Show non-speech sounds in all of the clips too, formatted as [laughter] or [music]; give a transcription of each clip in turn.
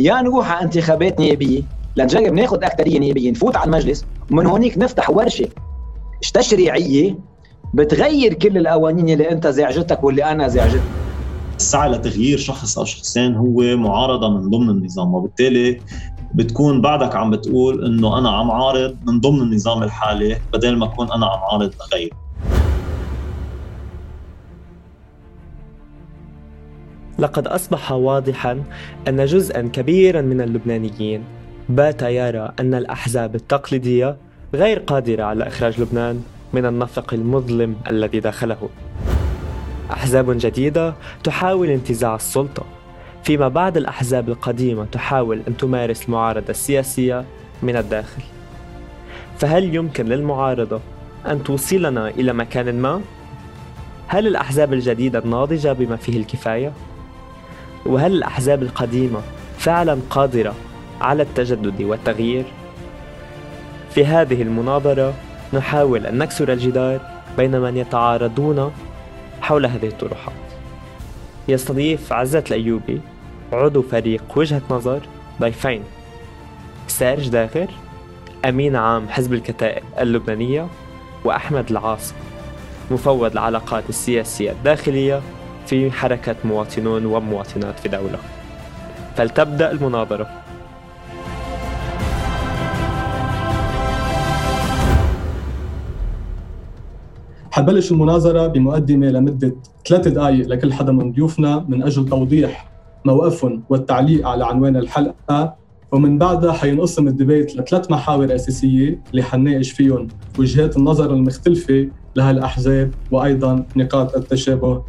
يا نروح على انتخابات نيابية. لنجرب ناخذ اكثريه نيابية نفوت على المجلس ومن هونيك نفتح ورشة تشريعيه بتغير كل القوانين اللي أنت زعجتك واللي أنا زعجتك السعي لتغيير شخص أو شخصين هو معارضة من ضمن النظام وبالتالي بتكون بعدك عم بتقول إنه أنا عم عارض من ضمن النظام الحالي بدل ما أكون أنا عم عارض لغيره. لقد أصبح واضحا أن جزءا كبيرا من اللبنانيين بات يرى أن الأحزاب التقليدية غير قادرة على إخراج لبنان من النفق المظلم الذي داخله أحزاب جديدة تحاول انتزاع السلطة فيما بعد الأحزاب القديمة تحاول أن تمارس المعارضة السياسية من الداخل فهل يمكن للمعارضة أن توصلنا إلى مكان ما؟ هل الأحزاب الجديدة الناضجة بما فيه الكفاية؟ وهل الأحزاب القديمة فعلا قادرة على التجدد والتغيير؟ في هذه المناظرة نحاول أن نكسر الجدار بين من يتعارضون حول هذه الطروحات يستضيف عزت الأيوبي عضو فريق وجهة نظر ضيفين سارج داغر أمين عام حزب الكتائب اللبنانية وأحمد العاصم مفوض العلاقات السياسية الداخلية في حركة مواطنون ومواطنات في دولة. فلتبدأ المناظرة. حبلش المناظرة بمقدمة لمدة ثلاث دقائق لكل حدا من ضيوفنا من أجل توضيح موقفهم والتعليق على عنوان الحلقة. ومن بعدها حينقسم الديبيت لثلاث محاور أساسية اللي حنناقش فيهم وجهات النظر المختلفة لهالأحزاب وأيضا نقاط التشابه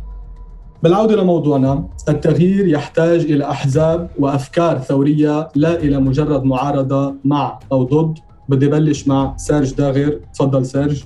بالعودة لموضوعنا التغيير يحتاج إلى أحزاب وأفكار ثورية لا إلى مجرد معارضة مع أو ضد. بدي بلش مع سيرج داغر تفضل سيرج.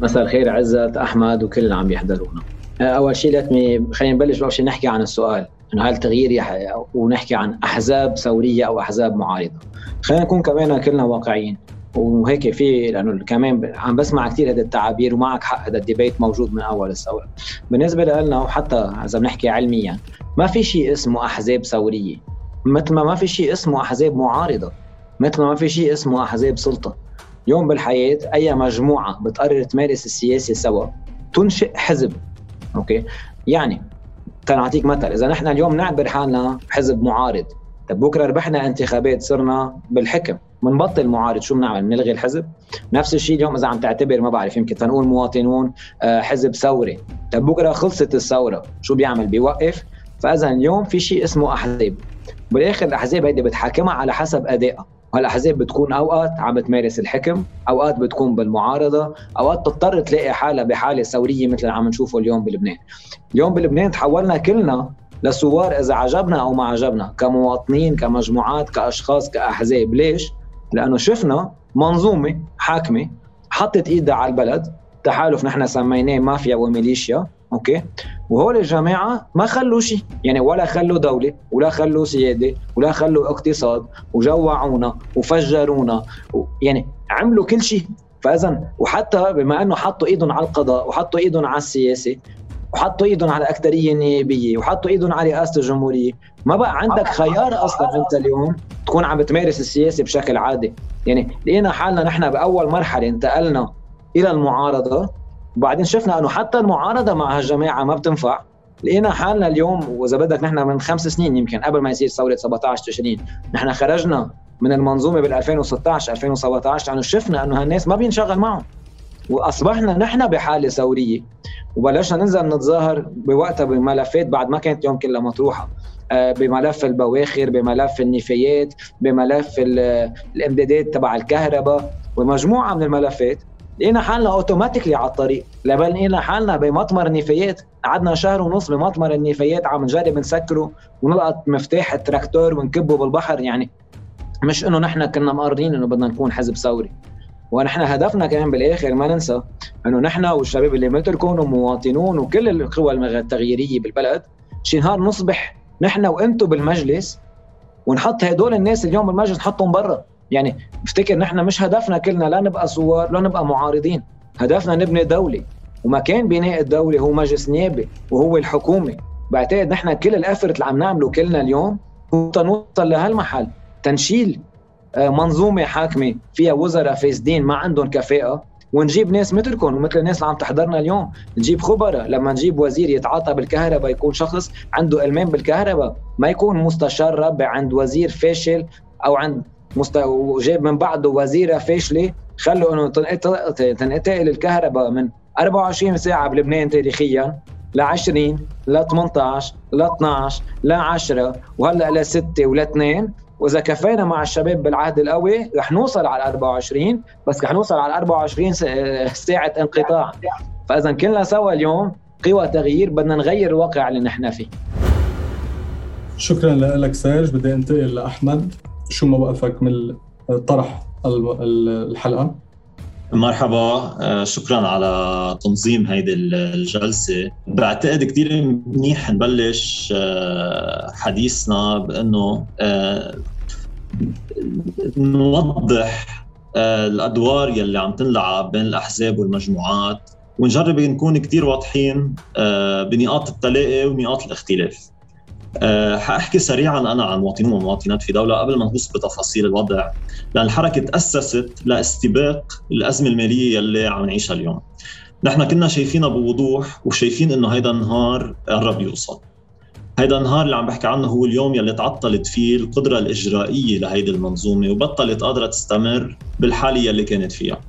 مساء الخير عزت أحمد وكل اللي عم يحضرونا. أول شيء لتمي خلينا نبلش أول شيء نحكي عن السؤال. إنه هل التغيير يح... ونحكي عن أحزاب ثورية أو أحزاب معارضة. خلينا نكون كمان كلنا واقعيين. وهيك في لأنه كمان عم بسمع كثير هذه التعابير ومعك حق هذا ال debate موجود من أول الثوره بالنسبة لنا وحتى إذا بنحكي علميا ما في شيء اسمه أحزاب ثورية. مثل ما ما في شيء اسمه أحزاب معارضة. مثل ما ما في شيء اسمه أحزاب سلطة. يوم بالحياة أي مجموعة بتقرر تمارس السياسة سوا تنشئ حزب. okay؟ يعني تنعطيك مثل إذا نحن اليوم نعتبر حالنا حزب معارض طب بكرة ربحنا انتخابات صرنا بالحكم. بنبطل معارض شو بنعمل؟ بنلغي الحزب. نفس الشيء اليوم إذا عم تعتبر ما بعرف يمكن تنقول مواطنون آه، حزب ثوري. طب بكرة خلصت الثورة شو بيعمل؟ بيوقف. فإذا اليوم في شيء اسمه أحزاب. بالآخر الأحزاب هيدي بتحاكمها على حسب أدائها. هالأحزاب بتكون أوقات عم تمارس الحكم أوقات بتكون بالمعارضة أوقات تضطر تلاقي حالها بحالة ثورية مثل اللي عم نشوفه اليوم بلبنان. اليوم بلبنان تحولنا كلنا لثوار إذا عجبنا أو ما عجبنا كمواطنين كمجموعات كأشخاص كأحزاب. ليش؟ لأنه شفنا منظومة حاكمة حطت إيدها على البلد. تحالف نحن سميناه مافيا وميليشيا أوكي؟ وهول الجماعة ما خلوا شيء. يعني ولا خلوا دولة ولا خلوا سيادة ولا خلوا اقتصاد وجوعونا وفجرونا يعني عملوا كل شيء. فاذا وحتى بما أنه حطوا إيدهم على القضاء وحطوا إيدهم على السياسة وحطوا إيدهم على أكثرية نيابية وحطوا إيدهم على رئاسة الجمهورية ما بقى عندك خيار أصلا أنت اليوم تكون عم بتمارس السياسة بشكل عادي. يعني لقينا حالنا نحن بأول مرحلة انتقلنا إلى المعارضة وبعدين شفنا إنه حتى المعارضة مع هالجماعة ما بتنفع. لقينا حالنا اليوم وإذا بدك نحن من خمس سنين يمكن قبل ما يصير ثورة 17 تشرين نحن خرجنا من المنظومة بال 2016 2017 لأنه شفنا إنه هالناس ما بينشغل معهم. وأصبحنا نحن بحالة ثورية وبلشنا ننزل نتظاهر بوقتها بملفات بعد ما كانت يوم كلها مطروحة. آه، بملف البواخر بملف النفايات بملف الإمدادات تبع الكهرباء ومجموعة من الملفات لقينا حالنا automatically على الطريق. لبل لقينا حالنا بمطمر النفايات. قعدنا شهر ونص بمطمر النفايات عم نجرب نسكره ونلقط مفتاح التراكتور ونكبه بالبحر. يعني مش إنه نحن كنا مقررين إنه بدنا نكون حزب ثوري. ونحن هدفنا كمان بالآخر ما ننسى إنه نحن والشباب اللي مثلكم ومواطنون وكل القوى التغييرية بالبلد شي نهار نصبح نحن وأنتم بالمجلس ونحط هدول الناس اليوم بالمجلس نحطهم برا. يعني بفتكر نحن مش هدفنا كلنا لا نبقى ثوار لا نبقى معارضين. هدفنا نبني دولة. ومكان بناء الدولة هو مجلس نيابي وهو الحكومة. بعتقد نحن كل الافرت اللي عم نعمله كلنا اليوم نوصل لهالمحل. تنشيل آه، منظومة حاكمة فيها وزراء فاسدين ما عندهم كفاءة. ونجيب ناس مثلكم ومثل الناس اللي عم تحضرنا اليوم. نجيب خبراء لما نجيب وزير يتعاطى بالكهرباء يكون شخص عنده إلمام بالكهرباء. ما يكون مستشار ربع عند وزير فاشل أو عند مست... وجاب من بعده وزيرة فاشلة. خلوا إنه تنقل الكهرباء من 24 ساعة بلبنان تاريخيا ل 20 ل 18 ل 12 ل 10 وهلأ ل 6 ول 2 وإذا كفينا مع الشباب بالعهد القوي رح نوصل على 24 بس رح نوصل على 24 ساعة انقطاع. فإذا كلنا سوا اليوم قوى تغيير بدنا نغير الواقع اللي نحن فيه. شكرا لك سيرج. بدي أنتقل لأحمد. شو موقفك من طرح الحلقة؟ مرحبا. آه، شكرا على تنظيم هيدي الجلسة. بعتقد كثير منيح نبلش آه، حديثنا بأنه آه، نوضح الأدوار يلي عم تنلعب بين الأحزاب والمجموعات ونجرب نكون كثير واضحين بنقاط التلاقي ونقاط الاختلاف. حاحكي سريعا أنا عن مواطنين ومواطنات في دولة قبل ما نغوص بتفاصيل الوضع لأن الحركه تاسست لاستباق الأزمة المالية يلي عم نعيشها اليوم. نحن كنا شايفينها بوضوح وشايفين إنه هيدا النهار قرب يوصل. هيدا النهار اللي عم بحكي عنه هو اليوم يلي تعطلت فيه القدرة الإجرائية لهيدي المنظومة وبطلت قادرة تستمر بالحالة يلي كانت فيها.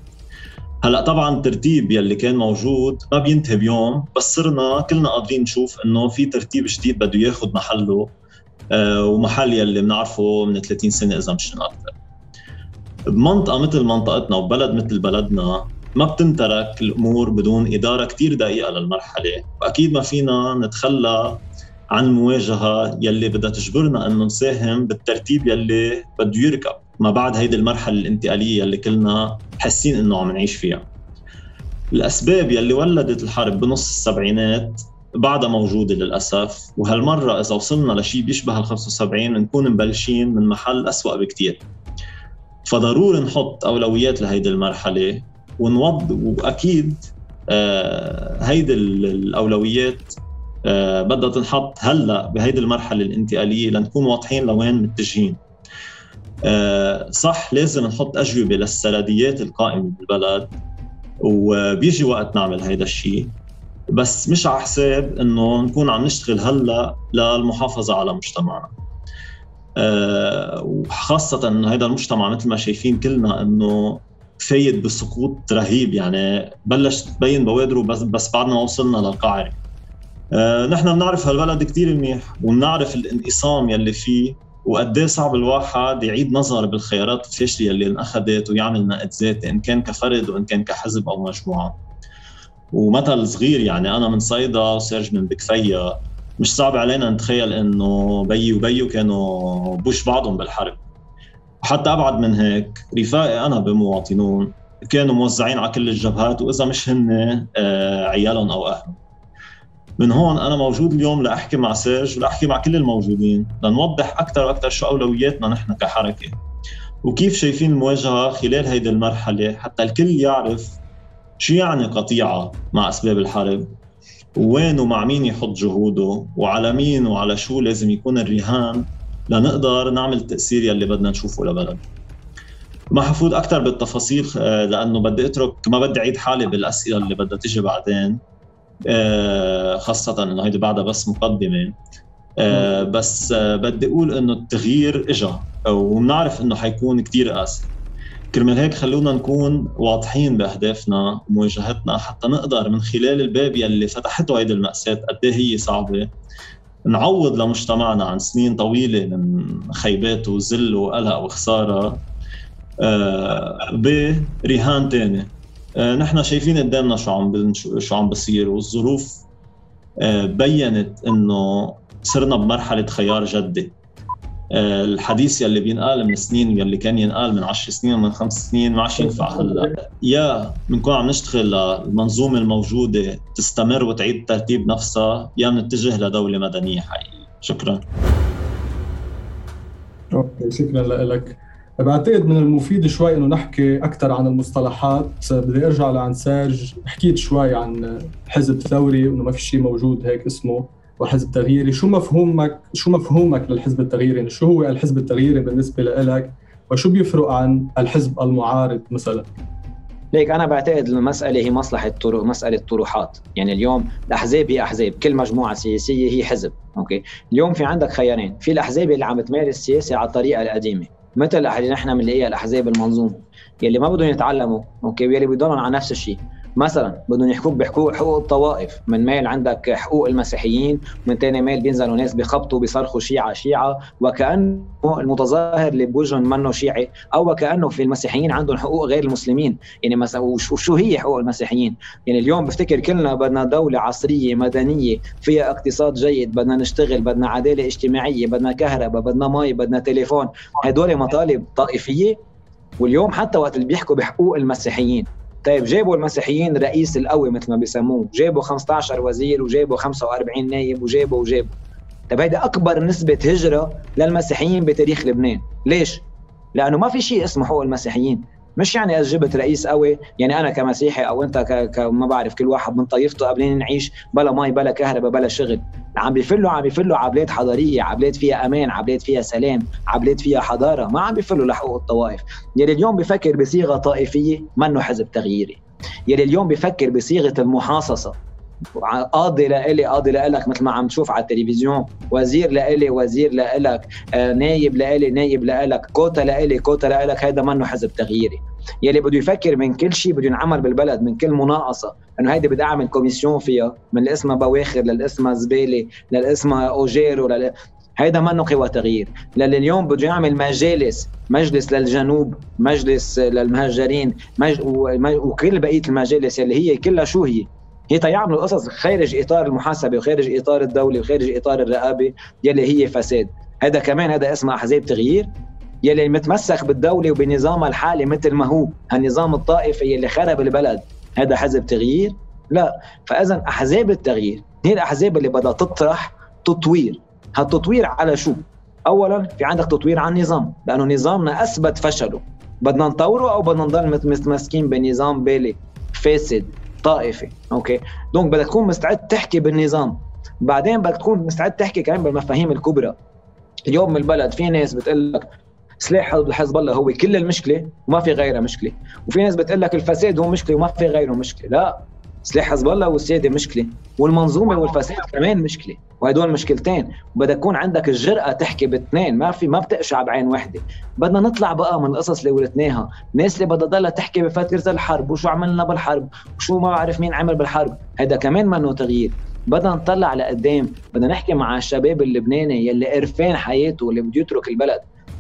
هلا طبعا الترتيب يلي كان موجود ما بينتهي بيوم بس صرنا كلنا قادرين نشوف إنه في ترتيب جديد بده ياخذ محله آه ومحل يلي بنعرفه من 30 سنة إذا مش أكثر بمنطقه مثل منطقتنا وبلد مثل بلدنا ما بتنترك الأمور بدون إدارة كثير دقيقة للمرحلة وأكيد ما فينا نتخلى عن المواجهه يلي بدها تجبرنا إنه نساهم بالترتيب يلي بده يركب ما بعد هيدي المرحلة الانتقالية يلي كلنا حاسين إنه عم نعيش فيها. الأسباب يلي ولدت الحرب بنص السبعينات بعدها موجودة للأسف وهالمرة إذا وصلنا لشيء بيشبه ال 75 بنكون مبلشين من محل أسوأ بكتير. فضروري نحط أولويات لهيدي المرحلة ونوض وأكيد آه هيدي الأولويات بدها تنحط هلا بهيدي المرحلة الانتقالية لنكون واضحين لوين متجهين. آه صح لازم نحط أجوبة للسرديات القائمة بالبلد وبيجي وقت نعمل هيدا الشيء بس مش على حساب إنه نكون عم نشتغل هلا للمحافظة على مجتمعنا. آه وخاصة إنه هذا المجتمع مثل ما شايفين كلنا إنه فايد بسقوط رهيب. يعني بلش تبين بوادره بس بس بعد ما وصلنا للقاعرة آه نحن بنعرف هالبلد كثير منيح وبنعرف الانقسام يلي فيه وقد إيه صعب الواحد يعيد نظر بالخيارات الفاشله اللي انأخذت ويعمل نقد ذاتي إن كان كفرد وإن كان كحزب أو مجموعة. ومثل صغير يعني أنا من صيدا وسيرج من بكفيا مش صعب علينا نتخيل إنه بيي وبيو كانوا بوش بعضهم بالحرب. وحتى أبعد من هيك رفاقي أنا بمواطنون كانوا موزعين على كل الجبهات وإذا مش هن آه، عيالهم أو أهلهم. من هون أنا موجود اليوم لأحكي مع سيرج ولاحكي مع كل الموجودين لنوضح أكثر وأكثر شو أولوياتنا نحن كحركة. وكيف شايفين المواجهة خلال هيدي المرحلة حتى الكل يعرف شو يعني قطيعة مع أسباب الحرب؟ وين ومع مين يحط جهوده؟ وعلى مين وعلى شو لازم يكون الرهان لنقدر نعمل التأثير يلي بدنا نشوفه لبلد؟ ما حفوت أكثر بالتفاصيل آه، لأنه بدي أترك ما بدي أعيد حالي بالأسئلة اللي بدها تيجي بعدين. خاصة إنه هيدي بعدها بس مقدمة. آه، بس آه، بدي أقول إنه التغيير اجى وبنعرف إنه حيكون كثير قاسي. كرمال هيك خلونا نكون واضحين بأهدافنا ومواجهتنا حتى نقدر من خلال الباب يلي فتحته هيدي المأساة قد إيه هي صعبة نعوض لمجتمعنا عن سنين طويلة من خيبات وذل وقلق وخسارة برهان تاني. آه، نحن شايفين قدامنا شو عم شو عم بصير والظروف آه، بينت إنه صرنا بمرحلة خيار جدي آه، الحديث يلي بينقال من سنين يلي كان ينقال من 10 سنين ومن خمس سنين ما عادش ينفع. هلا يا بنكون عم نشتغل للمنظومة الموجودة تستمر وتعيد ترتيب نفسها يا بنتجه لدولة مدنية حقيقية. شكرا. Okay شكرا لك. بعتقد من المفيد شوي إنه نحكي أكثر عن المصطلحات. بدي أرجع لعند سيرج حكيت شوي عن حزب ثوري وإنه ما في شيء موجود هيك اسمه وحزب تغييري. شو مفهومك شو مفهومك للحزب التغييري؟ يعني شو هو الحزب التغييري بالنسبة لك وشو بيفرق عن الحزب المعارض مثلا؟ ليك أنا بعتقد المساله هي مصلحة طرق مسألة طروحات. يعني اليوم الأحزاب هي أحزاب كل مجموعة سياسية هي حزب okay؟ اليوم في عندك خيارين. في الأحزاب اللي عم تمارس السياسة على الطريقة القديمة. مثل نحن بنلاقيها الأحزاب المنظومة يلي ما بدهم يتعلموا okay؟ ويلي بيضلوا على نفس الشيء. مثلا بدهم يحكوك بحقوق حقوق الطوائف. من ميل عندك حقوق المسيحيين من ثاني ميل بينزلوا ناس بخبطوا بيصرخوا شيعة شيعة. وكأنه المتظاهر اللي بوجههم منه شيعي أو وكأنه في المسيحيين عندهم حقوق غير المسلمين. يعني مثلا وشو هي حقوق المسيحيين؟ يعني اليوم بفتكر كلنا بدنا دولة عصرية مدنية فيها اقتصاد جيد بدنا نشتغل بدنا عدالة اجتماعية بدنا كهرباء بدنا مي بدنا تليفون. هدول مطالب طائفية. واليوم حتى وقت اللي بيحكوا بحقوق المسيحيين طيب جابوا المسيحيين رئيس القوي مثل ما بيسموه. جابوا 15 وزير وجابوا 45 نايب وجابوا وجابوا. طيب هيدي أكبر نسبة هجرة للمسيحيين بتاريخ لبنان. ليش؟ لأنه ما في شيء اسمه حقوق المسيحيين. مش يعني جبت رئيس قوي؟ يعني أنا كمسيحي أو أنت. ك... ما بعرف كل واحد من طائفته قبلين نعيش بلا مي بلا كهرباء بلا شغل. عم بيفلوا عم بيفلوا عبلات حضارية عبلات فيها أمان عبلات فيها سلام عبلات فيها حضارة. ما عم بيفلوا لحقوق الطوائف. يلي اليوم بفكر بصيغة طائفية منه حزب تغييري. يلي اليوم بفكر بصيغة المحاصصة. قاضي لإلي قاضي لإلك مثل ما عم تشوف على التلفزيون. وزير لإلي وزير لإلك. آه، نايب لإلي نايب لإلك. كوتا لإلي كوتا لإلك. هيدا منه حزب تغييري. يلي بده يفكر من كل شيء بده ينعمل بالبلد من كل مناقصة. إنه هيدي بدي أعمل commission فيها من اللي اسمها بواخر للي اسمها زبالة للي اسمها أوجيرو لل... هيدا منه قوى تغيير. للي اليوم بده يعمل مجالس مجلس للجنوب مجلس للمهجرين مج... وكل بقية المجالس اللي هي كلها شو هي؟ هي تيعملوا قصص خارج إطار المحاسبة وخارج إطار الدولة وخارج إطار الرقابة يلي هي فساد. هذا كمان هذا اسمه أحزاب تغيير. يلي متمسك بالدولة وبنظامها الحالي مثل ما هو. هالنظام الطائفي يلي خرب البلد. هذا حزب تغيير؟ لا. فاذا أحزاب التغيير هي الأحزاب اللي بدها تطرح تطوير. هالتطوير على شو؟ اولا في عندك تطوير على النظام لأنه نظامنا أثبت فشله. بدنا نطوره أو بدنا نضل متمسكين بنظام بالي فاسد طائفي okay؟ Donc بدك تكون مستعد تحكي بالنظام. بعدين بدك تكون مستعد تحكي كمان بالمفاهيم الكبرى. اليوم بالبلد في ناس بتقول لك سلاح حزب الله هو كل المشكلة وما في غيرها مشكلة. وفي ناس بتقول لك الفساد هو مشكلة وما في غيره مشكلة. لا سلاح حزب الله والسيادة مشكلة والمنظومة والفساد كمان مشكلة وهدول مشكلتين. وبدك يكون عندك الجرأة تحكي باثنين ما في ما بتقشع بعين وحده بدنا نطلع بقى من القصص اللي ورثناها الناس اللي بدها تضلها تحكي بفترة الحرب وشو عملنا بالحرب وشو ما بعرف مين عمل بالحرب. هذا كمان منه تغيير. بدنا نطلع لقدام. بدنا نحكي مع الشباب اللبناني يلي قرفان حياته واللي بده يترك البلد.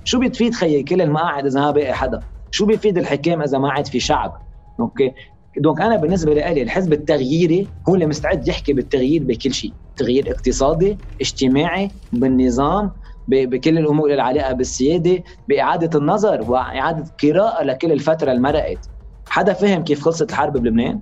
شو بتفيد خيي كل المقاعد إذا ما باقي حدا؟ شو بيفيد الحكام إذا ما عاد في شعب؟ Okay؟ Donc أنا بالنسبة لي الحزب التغييري هو اللي مستعد يحكي بالتغيير بكل شيء تغيير اقتصادي اجتماعي بالنظام بكل الأمور العالقة بالسيادة بإعادة النظر وإعادة قراءة لكل الفترة اللي مرقت. حدا فهم كيف خلصت الحرب بلبنان؟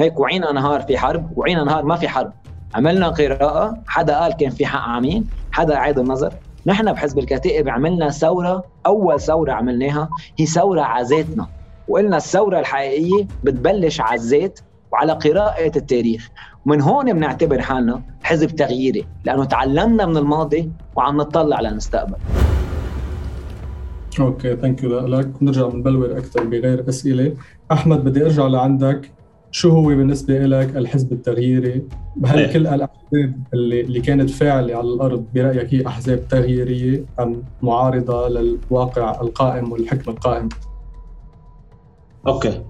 هيك وعينا نهار في حرب وعينا نهار ما في حرب. عملنا قراءة حدا قال كان في حق عمين حدا اعاد النظر. نحن بحزب الكتائب عملنا ثورة أول ثورة عملناها هي ثورة على ذاتنا وقلنا الثورة الحقيقية بتبلش على الذات وعلى قراءة التاريخ. ومن هون بنعتبر حالنا حزب تغييري لأنه تعلمنا من الماضي وعم نطلع للمستقبل. Okay thank you لك نرجع بنبلور أكثر بغير أسئلة. أحمد بدي أرجع لعندك. شو هو بالنسبة لك الحزب التغييري؟ هل إيه. كل الأحزاب اللي اللي كانت فاعلة على الأرض برأيك هي أحزاب تغييرية أم معارضة للواقع القائم والحكم القائم؟ أوكي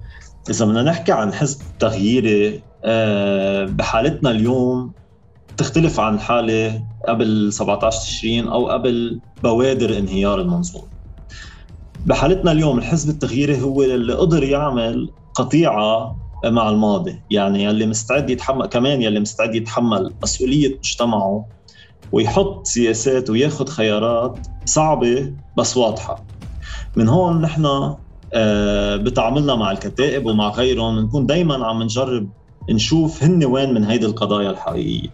إذا بدنا نحكي عن حزب تغييري آه، بحالتنا اليوم تختلف عن حالة قبل 17 تشرين أو قبل بوادر انهيار المنظومه بحالتنا اليوم الحزب التغييري هو اللي قدر يعمل قطيعة مع الماضي. يعني يلي مستعد يتحمل كمان يلي مستعد يتحمل مسؤولية مجتمعه ويحط سياسات وياخذ خيارات صعبة بس واضحة. من هون نحن آه، بتعاملنا مع الكتائب ومع غيرهم. نكون دايما عم نجرب نشوف هن وين من هيدي القضايا الحقيقية.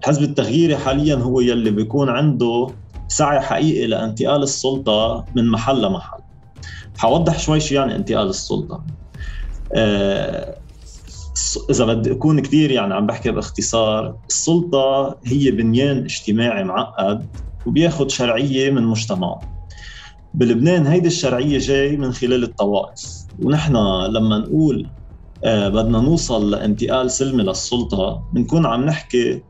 الحزب التغييري حاليا هو يلي بيكون عنده سعي حقيقي لانتقال السلطة من محل لمحل. حوضح شوي شو يعني انتقال السلطة. إذا بدي أكون كثير يعني عم بحكي باختصار السلطة هي بنيان اجتماعي معقد وبياخذ شرعية من مجتمعه بلبنان هيدي الشرعية جاي من خلال الطوائف. ونحن لما نقول آه بدنا نوصل لانتقال سلمي للسلطة بنكون عم نحكي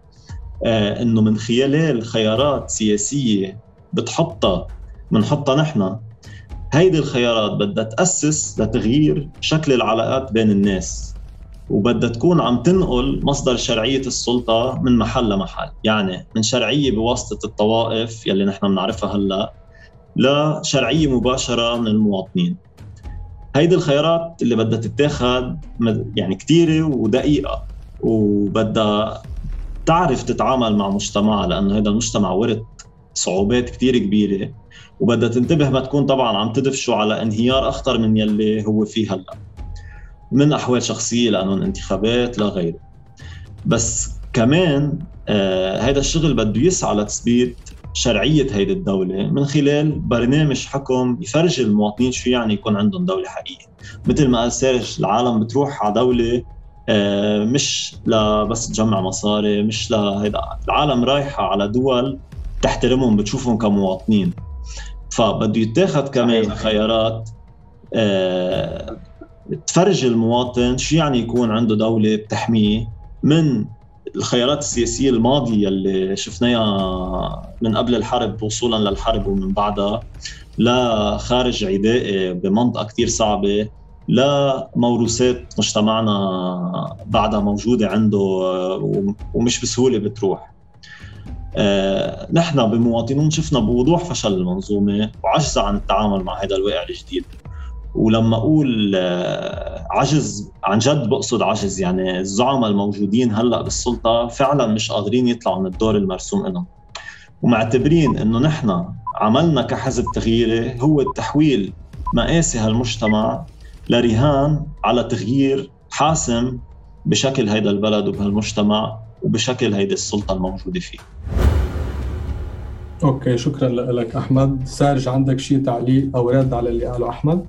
آه إنه من خلال خيارات سياسية بتحطها بنحطها نحن. هيدي الخيارات بدها تأسس لتغيير شكل العلاقات بين الناس وبدها تكون عم تنقل مصدر شرعية السلطة من محل لمحل يعني من شرعية بواسطة الطوائف يلي نحن بنعرفها هلأ لشرعية مباشرة من المواطنين. هيدي الخيارات اللي بدها تتاخد يعني كثيرة ودقيقة وبدها تعرف تتعامل مع مجتمعها لأنه هذا المجتمع ورث صعوبات كثير كبيرة. وبدها تنتبه ما تكون طبعا عم تدفشوا على انهيار أخطر من يلي هو فيه هلأ. من أحوال شخصية لأنه انتخابات لغيره بس كمان آه الشغل بده يسعى لتثبيت شرعية هيدي الدولة من خلال برنامج حكم يفرجي المواطنين شو يعني يكون عندهم دولة حقيقية. مثل ما قال سيرج العالم بتروح على دولة آه مش لبس تجمع مصاري مش لهيدا العالم رايحة على دول تحترمهم بتشوفهم كمواطنين. فبده يتاخذ كمان خيارات آه تفرج المواطن شو يعني يكون عنده دولة بتحميه من الخيارات السياسية الماضية اللي شفناها من قبل الحرب وصولا للحرب ومن بعدها لا خارج عدائي بمنطقة كتير صعبة لا موروثات مجتمعنا بعدها موجودة عنده ومش بسهولة بتروح. آه، نحن بمواطنون شفنا بوضوح فشل المنظومة وعجزها عن التعامل مع هذا الواقع الجديد. ولما أقول آه، عجز عن جد بقصد عجز يعني الزعماء الموجودين هلأ بالسلطة فعلا مش قادرين يطلعوا من الدور المرسوم لهم ومعتبرين إنه نحن عملنا كحزب تغييري هو التحويل مآسي هالمجتمع لرهان على تغيير حاسم بشكل هيدا البلد وبهالمجتمع وبشكل هيدي السلطة الموجودة فيه. أوكي شكرا لك أحمد. سارج عندك شيء تعليق أو رد على اللي قاله أحمد؟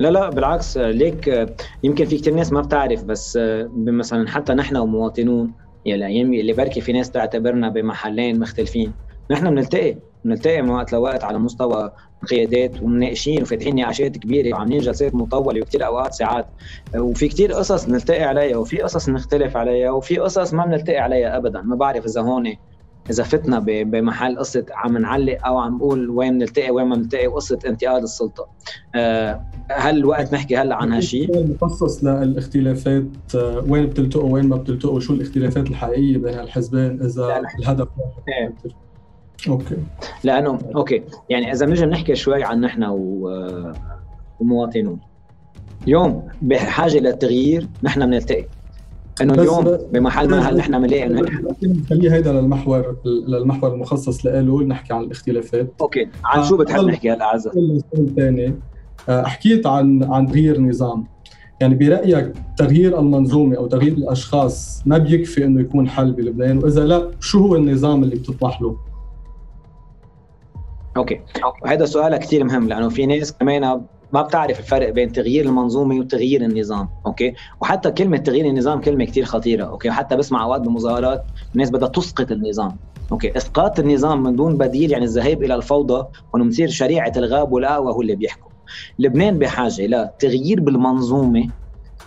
لا لا بالعكس ليك يمكن في كثير ناس ما بتعرف بس مثلا حتى نحن ومواطنون يعني اللي بركي في ناس تعتبرنا بمحلين مختلفين. نحن بنلتقي بنلتقي من وقت لوقت على مستوى قيادات ومناقشين وفاتحين نقاشات كبيرة وعاملين جلسات مطولة وكثير أوقات ساعات. وفي كثير قصص نلتقي عليها وفي قصص نختلف عليها وفي قصص ما بنلتقي عليها ابدا. ما بعرف إذا هون إذا فتنا بمحل قصة عم نعلق أو عم نقول وين نلتقي وين ما نلتقي وقصه انتقال السلطة. أه هل الوقت نحكي هلأ عن هالشيء؟ مخصص للاختلافات آه، وين بتلتقوا وين ما بتلتقوا؟ شو الاختلافات الحقيقية بين الحزبين إذا الهدف إيه. Okay. لأنه okay. يعني إذا بنجي بنحكي شوي عن نحن آه، ومواطنون. اليوم بحاجة للتغيير نحن بنلتقي. انه اليوم بمحل ما هل نحن بنلاقي إنه خليه هيدا للمحور للمحور المخصص له نحكي عن الاختلافات. Okay عن شو بتحب نحكي هلا عزة؟ الثاني آه، حكيت عن عن تغيير النظام. يعني برأيك تغيير المنظومة أو تغيير الأشخاص ما بيكفي إنه يكون حل بلبنان؟ وإذا لا شو هو النظام اللي بتطمح له؟ okay. وهذا سؤال كثير مهم لأنه في ناس كمان ما بتعرف الفرق بين تغيير المنظومة وتغيير النظام أوكي؟ وحتى كلمة تغيير النظام كلمة كثير خطيرة أوكي؟ وحتى بسمع أوقات بمظاهرات الناس بدها تسقط النظام okay؟ إسقاط النظام من دون بديل يعني الذهاب إلى الفوضى وانه مصير شريعة الغاب والاقوى هو اللي بيحكم. لبنان بحاجة لتغيير بالمنظومة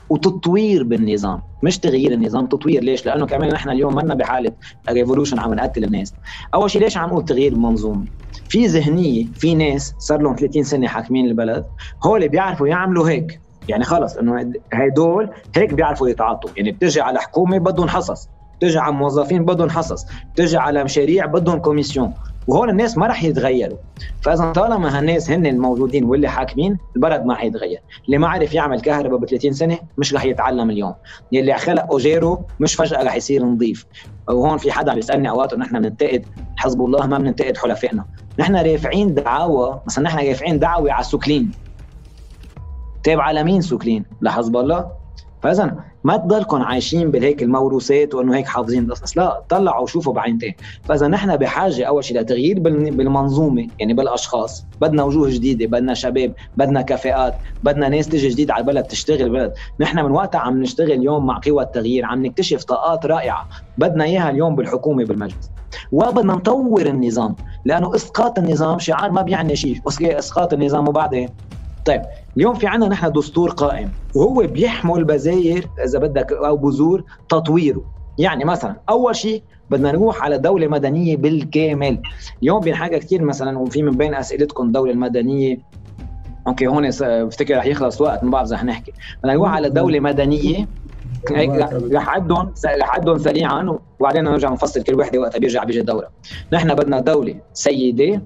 وتطوير بالنظام مش تغيير النظام تطوير ليش؟ لأنه كمان نحن اليوم منا بحالة révolution عم نقتل الناس. أول شيء ليش عم نقول تغيير المنظومة؟ في ذهنية في ناس صار لهم 30 سنة حاكمين البلد هول بيعرفوا يعملوا هيك. يعني خلص إنه هدول هيك بيعرفوا يتعاطوا. يعني بتجي على حكومة بدهم حصص بتجي على موظفين بدهم حصص بتجي على مشاريع بدهم commission. وهون الناس ما راح يتغيروا. فإذا طالما هالناس هن الموجودين واللي حاكمين البلد ما حيتغير. اللي ما عرف يعمل كهرباء ب 30 سنة مش راح يتعلم اليوم. اللي خلق أوجيرو مش فجأة راح يصير نظيف وهون في حدا بيسألني أوقات إنه نحن بننتقد حزب الله ما بننتقد حلفائنا. نحن رافعين دعاوى مثلا نحن رافعين دعوة على سوكلين طيب على مين سوكلين لحزب الله؟ فاذا ما تضلكم عايشين بالهيك الموروثات وإنه هيك حافظين القصص لا طلعوا وشوفوا بعينتين فاذا نحن بحاجة أول شيء لتغيير بالمنظومة يعني بالأشخاص. بدنا وجوه جديدة بدنا شباب بدنا كفاءات بدنا ناس تجي جديد على البلد تشتغل البلد. نحن من وقتها عم نشتغل اليوم مع قوى التغيير عم نكتشف طاقات رائعة. بدنا إياها اليوم بالحكومة بالمجلس. وبدنا نطور النظام لأنه إسقاط النظام شعار ما بيعني شيء. إسقاط النظام وبعدين؟ طيب اليوم في عندنا نحن دستور قائم وهو بيحمل بزاير إذا بدك أو بذور تطويره. يعني مثلا أول شيء بدنا نروح على دولة مدنية بالكامل. اليوم بينحكى كثير مثلا وفي من بين أسئلتكم الدولة المدنية. أوكي هون بفتكر رح يخلص وقت ما بعرف إذا حنحكي بدنا نروح على دولة مدنية هيك رح عدهم رح عدهم سريعا وبعدين نرجع نفصل كل وحدة وقتها بيرجع بيجي الدورة. نحن بدنا دولة سيدة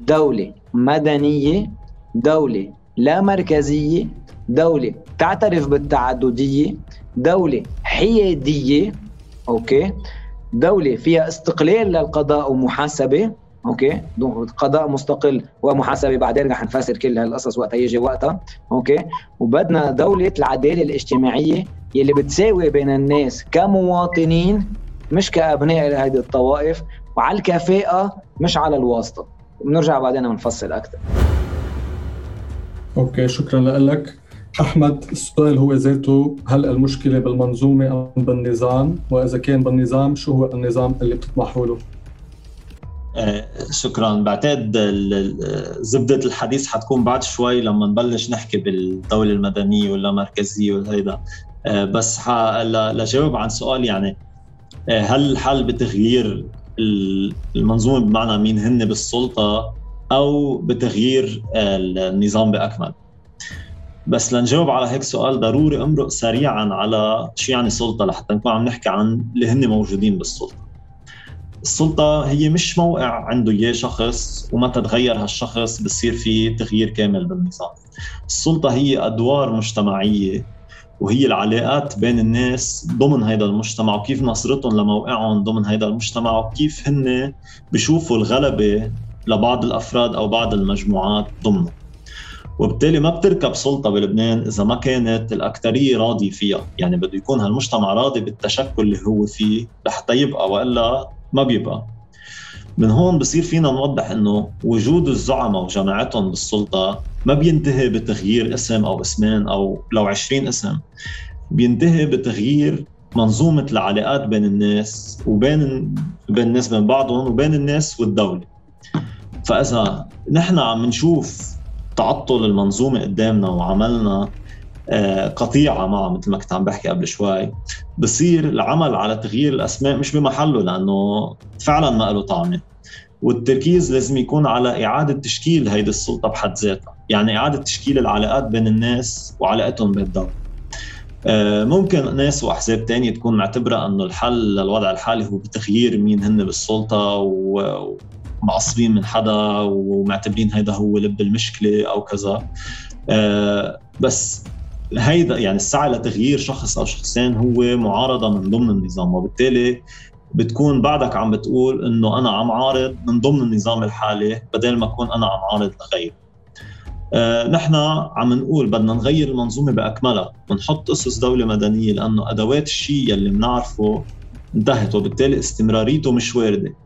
دولة مدنية دولة لا مركزية دولة تعترف بالتعددية دولة حيادية okay؟ دولة فيها استقلال للقضاء ومحاسبة okay؟ قضاء مستقل ومحاسبة. بعدين رح نفسر كل هالقصص وقتها يجي وقتها okay؟ وبدنا دولة العدالة الاجتماعية يلي بتساوي بين الناس كمواطنين مش كأبناء لهذه الطوائف وعلى الكفاءة مش على الواسطة. بنرجع بعدين بنفصل أكثر أوكي شكرا لك. أحمد السؤال هو ذاته هل المشكلة بالمنظومة أم بالنظام؟ وإذا كان بالنظام شو هو النظام اللي بتطمحوا له؟ آه، شكرا. بعتقد زبدة الحديث حتكون بعد شوي لما نبلش نحكي بالدولة المدنية ولا مركزية وهيدا آه، بس لجاوب عن سؤال يعني آه، هل الحل بتغيير المنظومة؟ بمعنى مين هن بالسلطة؟ أو بتغيير النظام بأكمل. بس لنجاوب على هيك سؤال ضروري امرق سريعا على شو يعني سلطة لحتى نكون عم نحكي عن اللي هن موجودين بالسلطة. السلطة هي مش موقع عنده إياه شخص ومتى تغير هالشخص بصير في تغيير كامل بالنظام. السلطة هي أدوار مجتمعية وهي العلاقات بين الناس ضمن هذا المجتمع وكيف نصرتهم لموقعهم ضمن هذا المجتمع وكيف هن بشوفوا الغلبة لبعض الأفراد أو بعض المجموعات ضمنه. وبالتالي ما بتركب سلطة بلبنان إذا ما كانت الأكثرية راضية فيها. يعني بده يكون هالمجتمع راضي بالتشكل اللي هو فيه لحتى يبقى وإلا ما بيبقى. من هون بصير فينا نوضح إنه وجود الزعماء وجماعتهم بالسلطة ما بينتهي بتغيير اسم أو اسمين أو لو 20 اسم. بينتهي بتغيير منظومة العلاقات بين الناس وبين بين الناس بين بعضهم وبين الناس والدولة. فإذا نحن عم نشوف تعطل المنظومة قدامنا وعملنا آه، قطيعة معه مثل ما كنت عم بحكي قبل شوي بصير العمل على تغيير الأسماء مش بمحله لأنه فعلا ما له طعمة. والتركيز لازم يكون على إعادة تشكيل هيدي السلطة بحد ذاتها. يعني إعادة تشكيل العلاقات بين الناس وعلاقتهم بالدولة. آه، ممكن ناس وأحزاب تانية تكون معتبرة إنه الحل للوضع الحالي هو بتغيير مين هن بالسلطة ومعصبين من حدا ومعتبرين هيدا هو لب المشكلة أو كذا. آه، بس هيدا يعني السعي لتغيير شخص أو شخصين هو معارضة من ضمن النظام وبالتالي بتكون بعدك عم بتقول إنه أنا عم عارض من ضمن النظام الحالي بدل ما أكون أنا عم عارض لغيره. آه نحن عم نقول بدنا نغير المنظومة بأكملها ونحط أسس دولة مدنية لأنه أدوات الشيء يلي بنعرفه انتهت وبالتالي استمراريته مش واردة.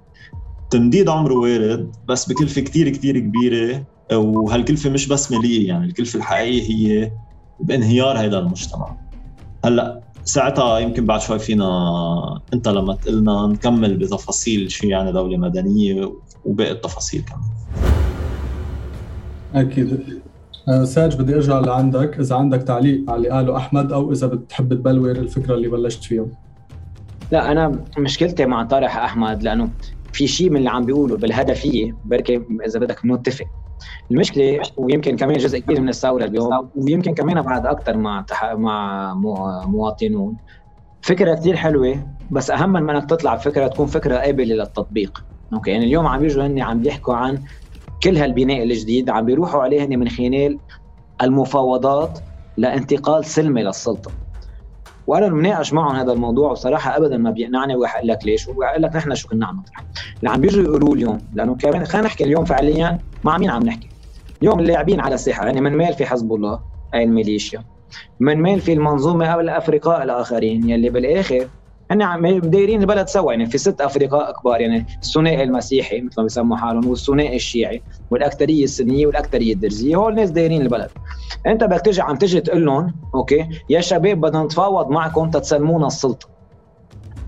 تمديد عمره وارد بس بكلفة كتير كتير كبيرة وهالكلفة مش بس مالية يعني الكلفة الحقيقية هي بانهيار هذا المجتمع. هلأ ساعتها يمكن بعد شوي فينا انت لما تقلنا نكمل بتفاصيل شو يعني دولة مدنية وباقي التفاصيل كمان. أكيد. آه، ساج بدي أرجع لعندك. إذا عندك تعليق على اللي قاله أحمد أو إذا بتحب تبلور الفكرة اللي بلشت فيها. لا أنا مشكلتي مع طارح أحمد لأنه في شيء من اللي عم بيقوله بالهدفيه بركي إذا بدك نتفق. المشكلة ويمكن كمان جزء كبير من الثورة اليوم ويمكن كمان بعد أكثر مع مع مواطنون. فكرة كثير حلوة بس أهم من إنك تطلع بفكرة تكون فكرة قابلة للتطبيق. أوكي يعني اليوم عم بيجوا هن عم بيحكوا عن كل هالبناء الجديد عم بيروحوا عليه هن من خلال المفاوضات لانتقال سلمي للسلطة. وأنا بناقش معهم هذا الموضوع وصراحة ابدا ما بيقنعني. وحق لك ليش؟ وقال لك نحن شو كنا عم نطرح اللي عم بيجوا يقولوا اليوم لأنه كمان خلينا نحكي اليوم فعليا مع مين عم نحكي؟ اليوم اللاعبين على الساحه يعني من مال في حزب الله أي الميليشيا. من مين في المنظومة أو الأفرقاء الآخرين يلي بالآخر هن عم دايرين البلد سوا يعني في ست افرقاء كبار يعني الثنائي المسيحي مثل ما بيسموا حالهم والثنائي الشيعي والأكثرية السنية والأكثرية الدرزية هول الناس دايرين البلد. أنت بدك تجي عم تجي تقول لهم okay يا شباب بدنا نتفاوض معكم تتسلمونا السلطة.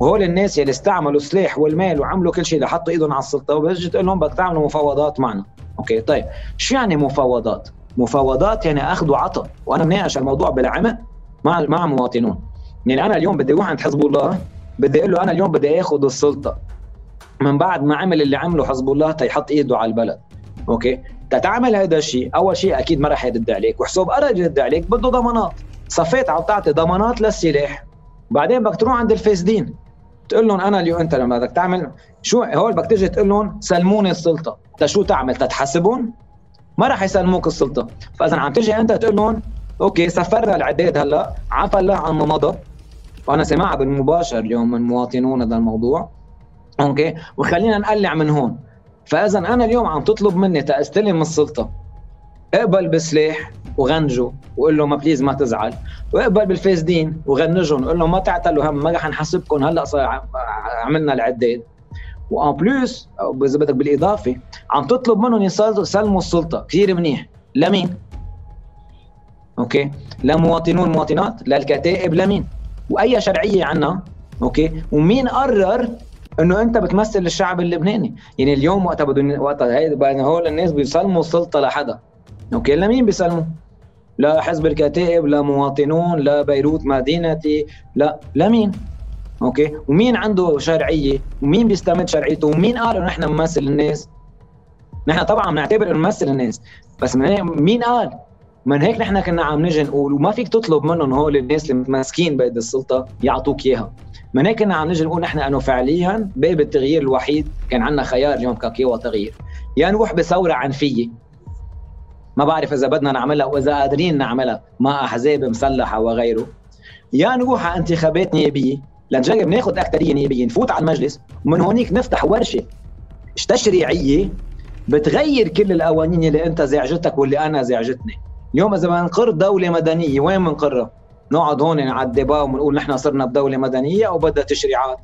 وهول الناس يلي استعملوا السلاح والمال وعملوا كل شيء لحطوا إيدهم على السلطة وبتجي تقول لهم بدك تعملوا مفاوضات معنا. okay طيب شو يعني مفاوضات؟ مفاوضات يعني أخذ وعطاء. وأنا مناقش الموضوع بالعمق مع مع مواطنون يعني أنا اليوم بدي أروح عند حزب الله بدي أقول له أنا اليوم بدي آخذ السلطة. من بعد ما عمل اللي عمله حزب الله تيحط إيده على البلد. okay؟ تتعمل هذا الشيء أول شيء أكيد ما رح يرد عليك. وحسب قرر يرد عليك بده ضمانات. صفيت عم تعطي ضمانات للسلاح. بعدين بدك تروح عند الفاسدين. تقول لهم أنا اليوم أنت لما بدك تعمل شو هول بدك تيجي تقول لهم سلموني السلطة. تشو تعمل؟ تتحاسبهم ما راح يسلموك السلطة. فإذا عم تجي أنت تقول لهم okay صفرنا العداد هلأ. عفى الله عما مضى. وأنا سمعها بالمباشر اليوم من مواطنون هذا الموضوع. okay؟ وخلينا نقلع من هون. فإذا أنا اليوم عم تطلب مني تأستلم السلطة. اقبل بسلاح وغنجه وقول له ما please ما تزعل. واقبل بالفاسدين وغنجهم وقول له ما تعتلوا هم ما رح نحاسبكم هلأ صار عملنا العداد. و en plus إذا بدك بالإضافة عم تطلب منهم يسلموا السلطة. كثير منيح. لمين؟ okay؟ لمواطنون مواطنات للكتائب لمين؟ وأي شرعية عنا okay؟ ومين قرر إنه أنت بتمثل الشعب اللبناني؟ يعني اليوم وقتها بدهم وقتها هول الناس بيسلموا السلطة لحدا okay؟ لمين بيسلموا؟ لا حزب الكتائب لا مواطنون لا بيروت مدينتي لا لمين؟ أوكي؟ ومين عنده شرعية؟ ومين بيستمد شرعيته؟ ومين قال إنه نحن نمثل الناس؟ نحن طبعا بنعتبر إنه نمثل الناس بس مين قال؟ من هيك نحن كنا عم نجي نقول وما فيك تطلب منهم هول الناس اللي متمسكين بيد السلطة يعطوك إياها. من هيك كنا عم نجي نقول نحن إنه فعليا باب التغيير الوحيد كان عندنا خيار اليوم ككيوا تغيير. يا يعني نروح بثورة عنفية. ما بعرف إذا بدنا نعملها واذا قادرين نعملها مع أحزاب مسلحة وغيره. يا يعني نروح على انتخابات نيابية. لنجرب ناخذ اكثريه نيابية نفوت على المجلس. ومن هونيك نفتح ورشة تشريعية بتغير كل القوانين اللي أنت زعجتك واللي أنا زعجتني. اليوم إذا بدنا نقر دولة مدنية وين بنقرها؟ نقعد هون على الدبا ونقول نحن صرنا بدولة مدنية أو بدها تشريعات.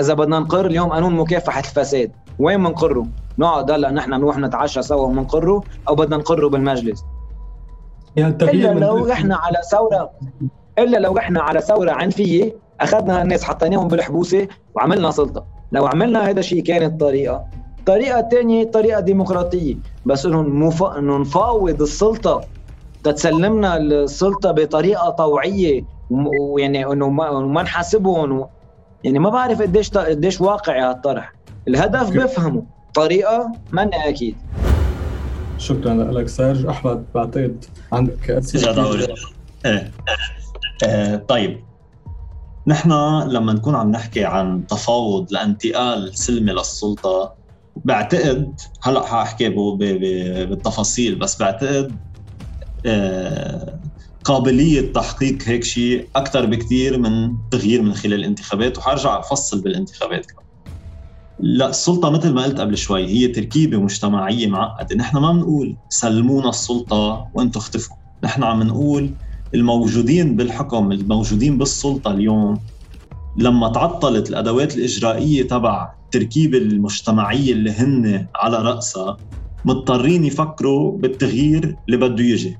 إذا بدنا نقر اليوم قانون مكافحة الفساد وين بنقره؟ نقعد هلأ نحن نروح نتعشى سوا وبنقره أو بدنا نقره بالمجلس. يعني إلا لو رحنا على ثورة إلا لو رحنا على ثورة عنفية أخذنا الناس حطيناهم بالحبوسة وعملنا سلطة. لو عملنا هذا الشيء كانت طريقة. الطريقة الثانية طريقة ديمقراطية. بس مف... انه نفاوض السلطة تتسلمنا السلطه بطريقة طوعية ويعني إنه ما, ما نحاسبهم و... يعني ما بعرف قديش قديش واقعي هالطرح الهدف بفهمه طريقة منا أكيد. شكرا لك سيرج. أحمد بعتقد عندك أسئلة؟ إيه. آه طيب. نحن لما نكون عم نحكي عن تفاوض لانتقال سلمي للسلطة بعتقد هلأ حأحكي بالتفاصيل بس بعتقد قابلية تحقيق هيك شيء أكثر بكثير من تغيير من خلال الانتخابات وحرجع أفصل بالانتخابات كمان. لا السلطة مثل ما قلت قبل شوي هي تركيبة مجتمعية معقدة، نحن ما بنقول سلمونا السلطة وأنتم اختفوا، نحن عم نقول الموجودين بالحكم الموجودين بالسلطة اليوم لما تعطلت الأدوات الإجرائية تبع التركيبة المجتمعية اللي هن على رأسها مضطرين يفكروا بالتغيير اللي بده يجي.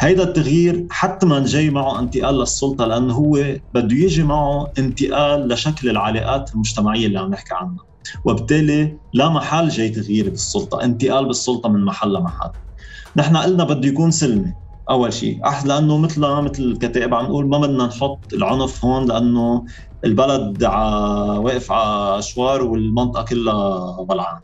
هيدا التغيير حتما جاي معه انتقال للسلطة لأنه هو بده يجي معه انتقال لشكل العلاقات المجتمعية اللي عم نحكي عنها. وبالتالي لا محل جاي تغيير بالسلطة انتقال بالسلطة من محل لمحل. نحن قلنا بده يكون سلمي أول شيء. لأنه مثل مثل الكتائب عم نقول ما بدنا نحط العنف هون لأنه البلد واقف على شوار والمنطقة كلها بلعانة.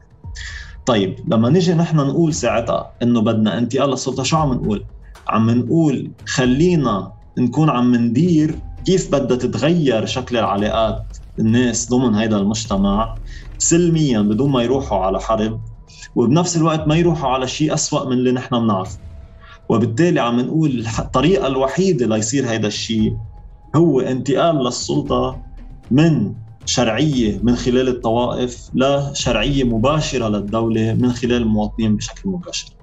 طيب لما نيجي نحن نقول ساعتها إنه بدنا انتقال للسلطة شو عم نقول؟ عم نقول خلينا نكون عم ندير كيف بدها تتغير شكل العلاقات الناس ضمن هذا المجتمع سلميا بدون ما يروحوا على حرب وبنفس الوقت ما يروحوا على شيء أسوأ من اللي نحن بنعرفه. وبالتالي عم نقول الطريقة الوحيدة ليصير هذا الشيء هو انتقال للسلطة من شرعية من خلال الطوائف لشرعية مباشرة للدولة من خلال المواطنين بشكل مباشر.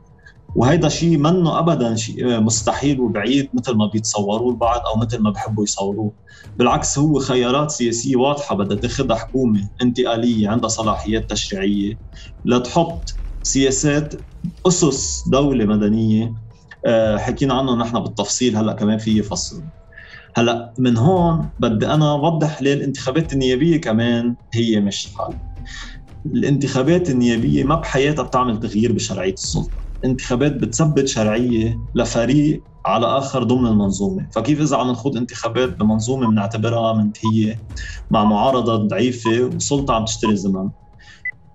وهيدا شيء منه ابدا شيء مستحيل وبعيد مثل ما بيتصوروه البعض أو مثل ما بحبوا يصوروه. بالعكس هو خيارات سياسية واضحة بدها تاخذها حكومة انتقالية عندها صلاحيات تشريعية. لتحط سياسات أسس دولة مدنية آه، حكينا عنه نحن بالتفصيل هلأ كمان في فصل هلأ من هون بدي أنا اوضح ليه الانتخابات النيابية كمان هي مش الحل الانتخابات النيابية ما بحياتها بتعمل تغيير بشرعية السلطة. انتخابات بتثبت شرعية لفريق على آخر ضمن المنظومة، فكيف إذا عم نخوض انتخابات بمنظومة بنعتبرها منتهيه مع معارضة ضعيفة وسلطة عم تشتري زمن.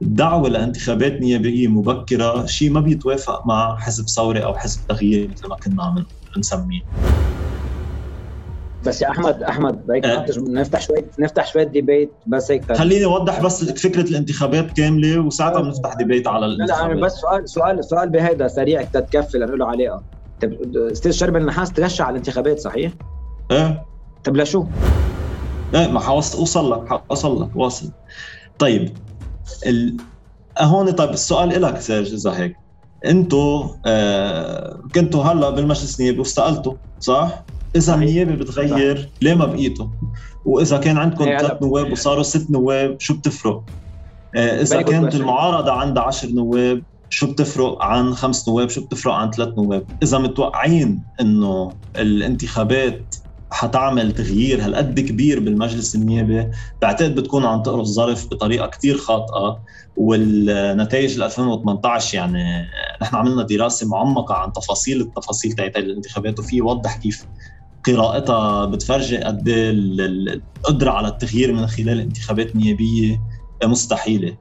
الدعوه لانتخابات نيابية مبكرة شيء ما بيتوافق مع حزب ثوري أو حزب تغيير مثل ما كنا عم نسميه. بس يا أحمد أحمد هيك أه. نفتح شوي نفتح شوية ديبيت بس هيك خليني أوضح بس فكرة الانتخابات كاملة وساعتها بنفتح ديبيت على الانتخابات لا بس سؤال سؤال سؤال بهيدا سريع تتكفي لنقول له عليها طيب أستاذ شرب النحاس تغشى على الانتخابات صحيح؟ إيه طيب لشو؟ إيه ما حوصل لك حوصل لك واصل طيب ال... هون طيب السؤال لك سيرج إذا هيك أنتوا آه كنتوا هلأ بالمجلس النيابي واستقلتوا صح؟ إذا النيابه بتغير ليه ما بقيتوا؟ وإذا كان عندكم ثلاث نواب وصاروا ست نواب شو بتفرق؟ آه إذا كانت المعارضة عندها عشر نواب شو بتفرق عن خمس نواب؟ شو بتفرق عن ثلاث نواب؟ إذا متوقعين إنه الانتخابات حتعمل تغيير هالقد كبير بالمجلس النيابي بعتقد بتكون عم تقرا الظرف بطريقة كتير خاطئة والنتائج 2018 يعني نحن عملنا دراسة معمقة عن تفاصيل التفاصيل تاعت الانتخابات وفي يوضح كيف قراءتها بتفرجي قد إيه القدرة على التغيير من خلال انتخابات نيابية مستحيلة.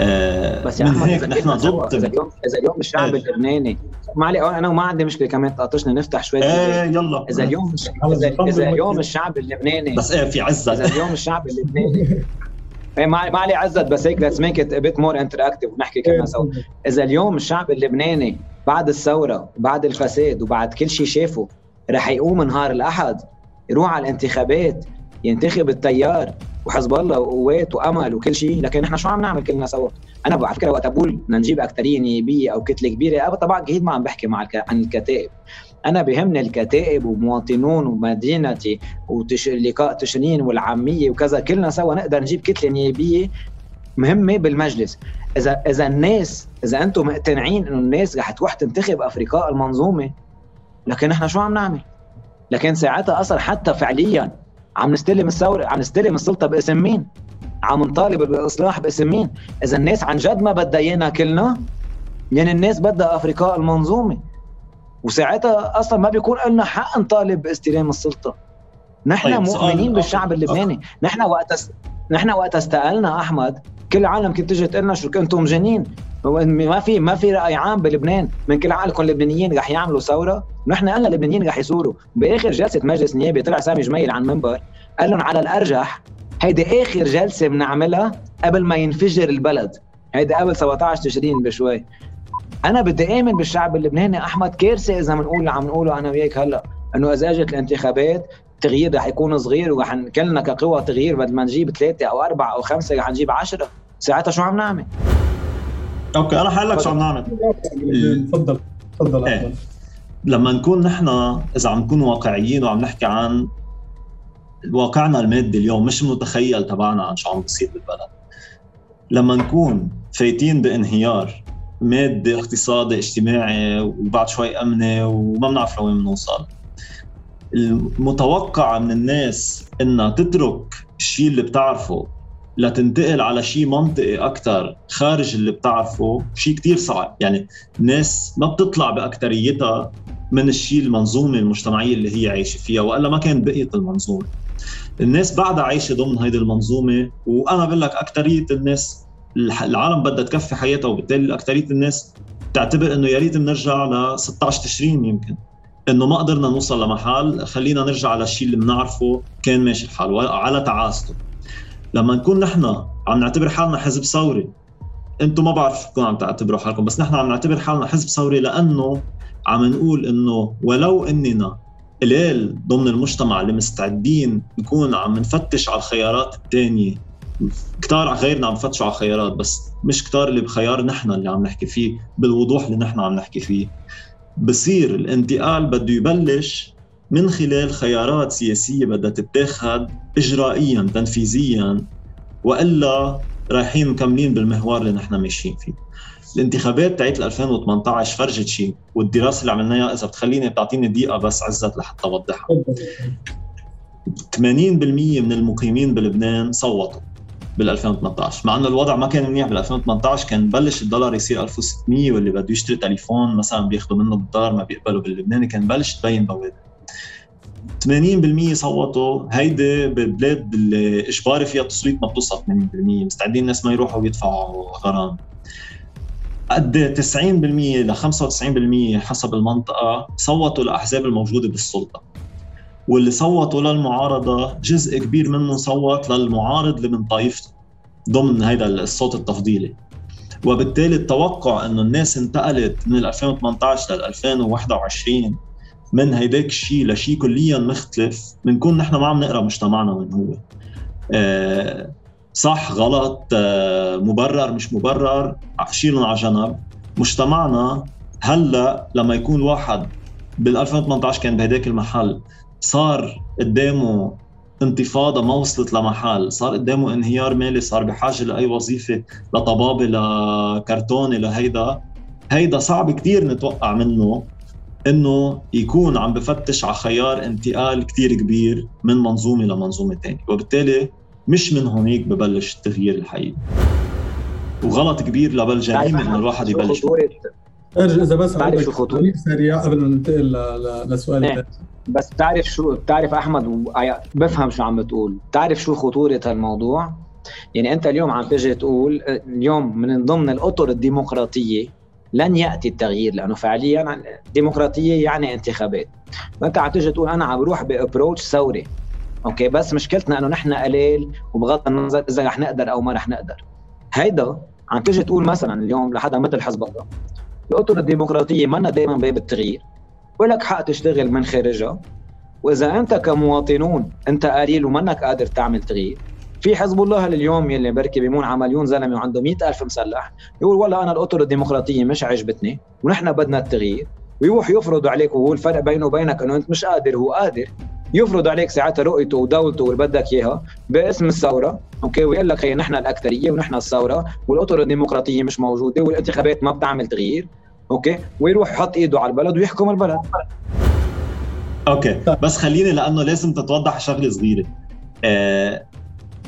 آه، بس يا أحمد هيك نحن ضد إذا اليوم إذا اليوم الشعب إيه. اللبناني ما علي أنا ما عندي مشكلة كمان تقاطشني نفتح شوي إيه يلا. إذا اليوم اذا, إذا اليوم الشعب اللبناني بس إيه في عزت إذا اليوم الشعب اللبناني إيه ما علي عزت بس هيك let's make it a bit more interactive ونحكي كلنا سوا. إذا اليوم الشعب اللبناني بعد الثورة وبعد الفساد وبعد كل شيء شافه رح يقوم نهار الأحد يروح على الانتخابات ينتخب التيار وحزب الله وقوات وأمل وكل شيء. لكن نحن شو عم نعمل كلنا سوا؟ أنا على فكره وقت أقول بدنا نجيب اكثريه نيابية أو كتلة كبيرة. طبعا أكيد ما عم بحكي مع عن الكتائب. أنا بهمني الكتائب ومواطنون ومدينتي ولقاء تشرين والعامية وكذا. كلنا سوا نقدر نجيب كتلة نيابية مهمة بالمجلس. اذا إذا الناس إذا أنتم مقتنعين إنه الناس رح تروح تنتخب أفريقاء المنظومة لكن نحن شو عم نعمل؟ لكن ساعتها أصلا حتى فعليا عم نستلم الثورة عم نستلم السلطة باسم مين؟ عم نطالب بالاصلاح باسم مين؟ إذا الناس عن جد ما بدها إيانا كلنا يعني الناس بدها أفريقاء المنظومة وساعتها أصلا ما بيكون لنا حق نطالب باستلام السلطة نحن طيب مؤمنين بالشعب اللبناني نحن وقت نحن وقت استقلنا أحمد كل العالم كنت تجي تقول لنا شو كنتم مجانين. ما في ما في رأي عام بلبنان. من كل عقلكم اللبنانيين رح يعملوا ثورة ونحن قلنا اللبنانيين رح يثوروا. بآخر جلسة مجلس نيابي طلع سامي جميل عن منبر قال لهم على الأرجح هيدي آخر جلسة بنعملها قبل ما ينفجر البلد. هيدي قبل 17 تشرين بشوي. أنا بدي آمن بالشعب اللبناني أحمد كارثه إذا بنقول اللي عم نقوله أنا وياك هلأ إنه إذا إجت الانتخابات التغيير رح يكون صغير ورح كلنا كقوى تغيير بدل ما نجيب ثلاثة أو أربعة أو خمسة رح نجيب عشرة. ساعتها شو عم نعمل؟ okay أنا حقول لك شو عم نعمل. تفضل تفضل إيه. لما نكون نحن إذا عم نكون واقعيين وعم نحكي عن واقعنا المادي اليوم مش المتخيل تبعنا عن شو عم بيصير بالبلد. لما نكون فايتين بانهيار مادي اقتصادي اجتماعي وبعد شوي أمني وما بنعرف لوين بنوصل. المتوقع من الناس إنها تترك الشيء اللي بتعرفه لتنتقل على شيء منطقي أكثر خارج اللي بتعرفه شيء كتير صعب. يعني الناس ما بتطلع باكثريتها من الشيء المنظومة المجتمعية اللي هي عايشة فيها وإلا ما كان بقيت المنظومة. الناس بعدها عايشة ضمن هيدي المنظومة وأنا بقول لك اكثريه الناس العالم بدها تكفي حياتها وبالتالي اكثريه الناس تعتبر إنه يا ريت بنرجع ل 16 تشرين يمكن. إنه ما قدرنا نوصل لمحل. خلينا نرجع للشيء اللي بنعرفه كان ماشي الحال على تعاسته. لما نكون نحن عم نعتبر حالنا حزب ثوري أنتم ما بعرف شو عم تعتبروا حالكم بس نحن عم نعتبر حالنا حزب ثوري لأنه عم نقول إنه ولو إننا قليل ضمن المجتمع اللي مستعدين نكون عم نفتش على الخيارات الثانية كتار غيرنا عم فتشوا على خيارات بس مش كتار اللي بخيار نحن اللي عم نحكي فيه بالوضوح اللي نحن عم نحكي فيه. بصير الانتقال بده يبلش من خلال خيارات سياسية بدها تتاخذ اجرائيا تنفيذيا وإلا رايحين مكملين بالمحور اللي نحن ماشيين فيه. الانتخابات تاعت 2018 فرجت شيء والدراسة اللي عملناها إذا بتخليني بتعطيني دقيقة بس عزت لحتى أوضحها. 80% من المقيمين بلبنان صوتوا. بال 2018 مع انه الوضع ما كان منيح بال 2018 كان بلش الدولار يصير 1600 واللي بده يشتري تليفون مثلا بياخذوا منه بالدولار ما بيقبلوا باللبناني كان بلش تبين بوادر 80% صوتوا هيدي بالبلاد اللي إجباري فيها التصويت ما بتوصل 80% مستعدين الناس ما يروحوا ويدفعوا غرام. قد 90% ل 95% حسب المنطقة صوتوا الأحزاب الموجودة بالسلطة. واللي صوتوا للمعارضة جزء كبير منهم صوت للمعارض اللي من طائفته ضمن هذا الصوت التفضيلي. وبالتالي التوقع إنه الناس انتقلت من 2018 ل 2021 من هيداك الشيء لشيء كليا مختلف بنكون نحن ما عم نقرأ مجتمعنا من هو. آه صح غلط آه مبرر مش مبرر شيلهم على جنب. مجتمعنا هلأ لما يكون واحد بال 2018 كان بهداك المحل صار قدامه انتفاضة ما وصلت لمحل صار قدامه انهيار مالي صار بحاجة لأي وظيفة لطبابة لكرتونة لهيدا. هيدا صعب كتير نتوقع منه إنه يكون عم بفتش على خيار انتقال كتير كبير من منظومة لمنظومة ثانية وبالتالي مش من هونيك ببلش التغيير الحقيقي وغلط كبير لا بل جريمه إنه الواحد يبلش. إرجع إذا بس بعرف شو خطوره سريع قبل ما ننتقل لسؤال إيه. بس بتعرف شو بتعرف أحمد بفهم شو عم بتقول. بتعرف شو خطورة الموضوع يعني أنت اليوم عم تجي تقول اليوم من ضمن الأطر الديمقراطية لن يأتي التغيير لأنه فعليا ديمقراطيه يعني انتخابات. فأنت عم تيجي تقول أنا عم بروح ب approach ثوري. okay بس مشكلتنا إنه نحن قليل وبغض النظر إذا رح نقدر أو ما رح نقدر. هيدا عم تيجي تقول مثلا اليوم لحدا مثل حزب الله الأطر الديمقراطية منا دائما باب التغيير. ولك حق تشتغل من خارجها. وإذا أنت كمواطنون أنت قليل ومنك قادر تعمل تغيير. في حزب الله اليوم يلي بركي بيمون على مليون زلمة وعنده مئة ألف مسلح يقول والله أنا الأطر الديمقراطية مش عجبتني ونحن بدنا التغيير. ويروح يفرض عليك وهو الفرق بينه وبينك إنه أنت مش قادر هو قادر. يفرض عليك ساعتها رؤيته ودولته واللي بدك إياها باسم الثورة. okay ويقول لك هي نحن الأكثرية ونحن الثورة والأطر الديمقراطية مش موجودة والانتخابات ما بتعمل تغيير. okay؟ ويروح يحط إيده على البلد ويحكم البلد. okay. بس خليني لأنه لازم تتوضح شغلة صغيرة. آه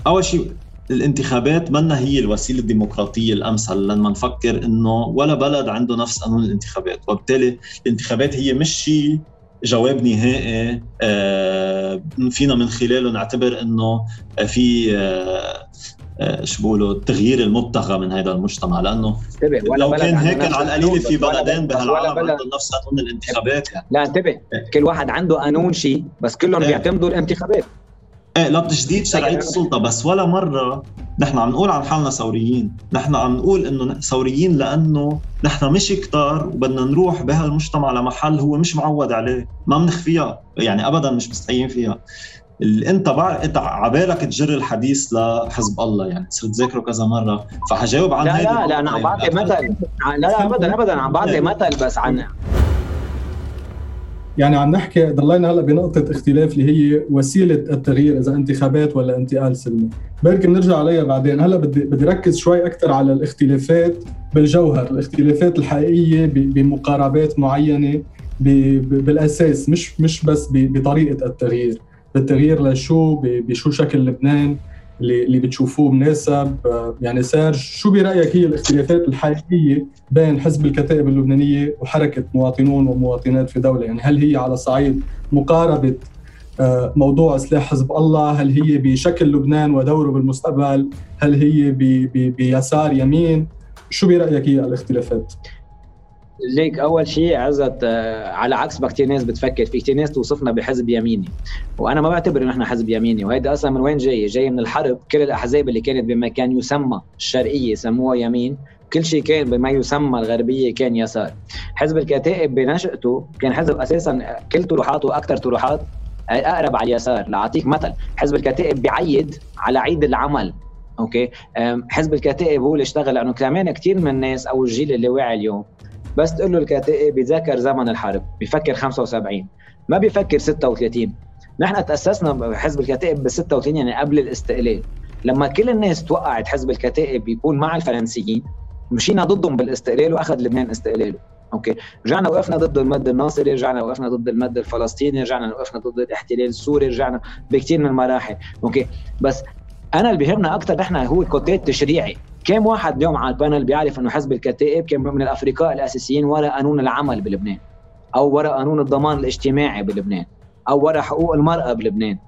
أول شيء الانتخابات منا هي الوسيلة الديمقراطية الأمثل لما نفكر إنه ولا بلد عنده نفس قانون الانتخابات. وبالتالي الانتخابات هي مش شيء جواب نهائي. آه، فينا من خلاله نعتبر إنه في آه، شو بقولوا التغيير المبتغى من هذا المجتمع لأنه لو كان هيك على القليل في بلدين بهالعالم عندهم نفس قانون الانتخابات يعني. لا انتبه كل واحد عنده قانون شيء بس كلهم بيعتمدوا الانتخابات. إيه لا بتجديد شرعية السلطة بس ولا مرة نحن عم نقول عن حالنا ثوريين نحن عم نقول إنه ثوريين لأنه نحن مش كتار وبدنا نروح بهالمجتمع لمحل هو مش معود عليه ما بنخفيها يعني ابدا مش مستحيين فيها. اللي انت بع... انت عبالك تجر الحديث لحزب الله يعني صرت ذاكره كذا مرة. فحجاوب عن لا لا لا أنا عم بعطي مثل. لا لا ابدا ابدا عم بعطي مثل بس عن يعني عم نحكي ضلينا هلا بنقطة اختلاف اللي هي وسيلة التغيير إذا انتخابات ولا انتقال سلمي، بركي بنرجع عليها بعدين، هلا بدي بدي ركز شوي أكثر على الاختلافات بالجوهر، الاختلافات الحقيقية بمقاربات معينة بالأساس مش مش بس بطريقة التغيير، بالتغيير لشو بشو شكل لبنان اللي اللي بتشوفوه مناسب. يعني سارج شو برأيك هي الاختلافات الحقيقية بين حزب الكتائب اللبنانية وحركة مواطنون ومواطنات في دولة؟ يعني هل هي على صعيد مقاربة آه، موضوع سلاح حزب الله؟ هل هي بشكل لبنان ودوره بالمستقبل؟ هل هي بيسار يمين؟ شو برأيك هي الاختلافات؟ ليك أول شيء عزت آه، على عكس ما كثير ناس بتفكر في كثير ناس توصفنا بحزب يميني. وأنا ما بعتبر انه إحنا حزب يميني. وهيدا أصلا من وين جاي؟ جاي من الحرب. كل الأحزاب اللي كانت بما كان يسمى الشرقية سموها يمين كل شيء كان بما يسمى الغربية كان يسار. حزب الكتائب بنشأته كان حزب أساسا كل طروحاته أكثر طروحات أقرب على اليسار. لاعطيك مثل. حزب الكتائب بيعيد على عيد العمل. Okay؟ حزب الكتائب هو اللي اشتغل لأنه كمان كثير من الناس أو الجيل اللي واعي اليوم بس تقول له الكتائب بيتذكر زمن الحرب بيفكر 75 ما بيفكر 36 نحن تأسسنا بحزب الكتائب ب 36 يعني قبل الاستقلال. لما كل الناس توقعت حزب الكتائب يكون مع الفرنسيين مشينا ضدهم بالاستقلال وأخذ لبنان استقلاله. Okay؟ رجعنا وقفنا ضد المد الناصري رجعنا وقفنا ضد المد الفلسطيني رجعنا وقفنا ضد الاحتلال السوري رجعنا بكثير من المراحل. Okay؟ بس أنا اللي بيهمنا أكثر نحن هو ال côté التشريعي. كم واحد اليوم على ال panel بيعرف إنه حزب الكتائب كان من الافرقاء الأساسيين وراء قانون العمل بلبنان؟ أو وراء قانون الضمان الاجتماعي بلبنان؟ أو وراء حقوق المرأة بلبنان؟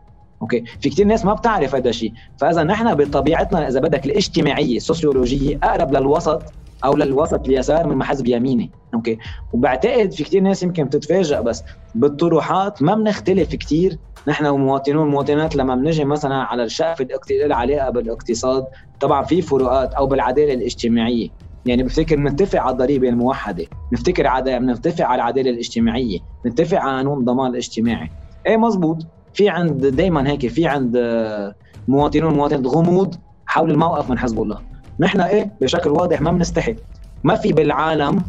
Okay. في كثير ناس ما بتعرف هذا الشيء فإذا نحن بطبيعتنا إذا بدك الاجتماعية السوسيولوجية أقرب للوسط أو للوسط اليسار من حزب يميني. Okay. وبعتقد في كثير ناس يمكن بتتفاجئ بس بالطروحات ما بنختلف كثير نحن ومواطنون المواطنات لما بنجي مثلا على الشقف العلاقه بالاقتصاد طبعا في فروقات أو بالعدالة الاجتماعية. يعني بفتكر بنتفق على الضريبة الموحدة بنفتكر على بنتفق على العدالة الاجتماعية بنتفق على قانون الضمان الاجتماعي. إيه مزبوط. في عند دائما هيك في عند مواطنون مواطنات غموض حول الموقف من حزب الله. نحن إيه؟ بشكل واضح ما بنستحي. ما في بالعالم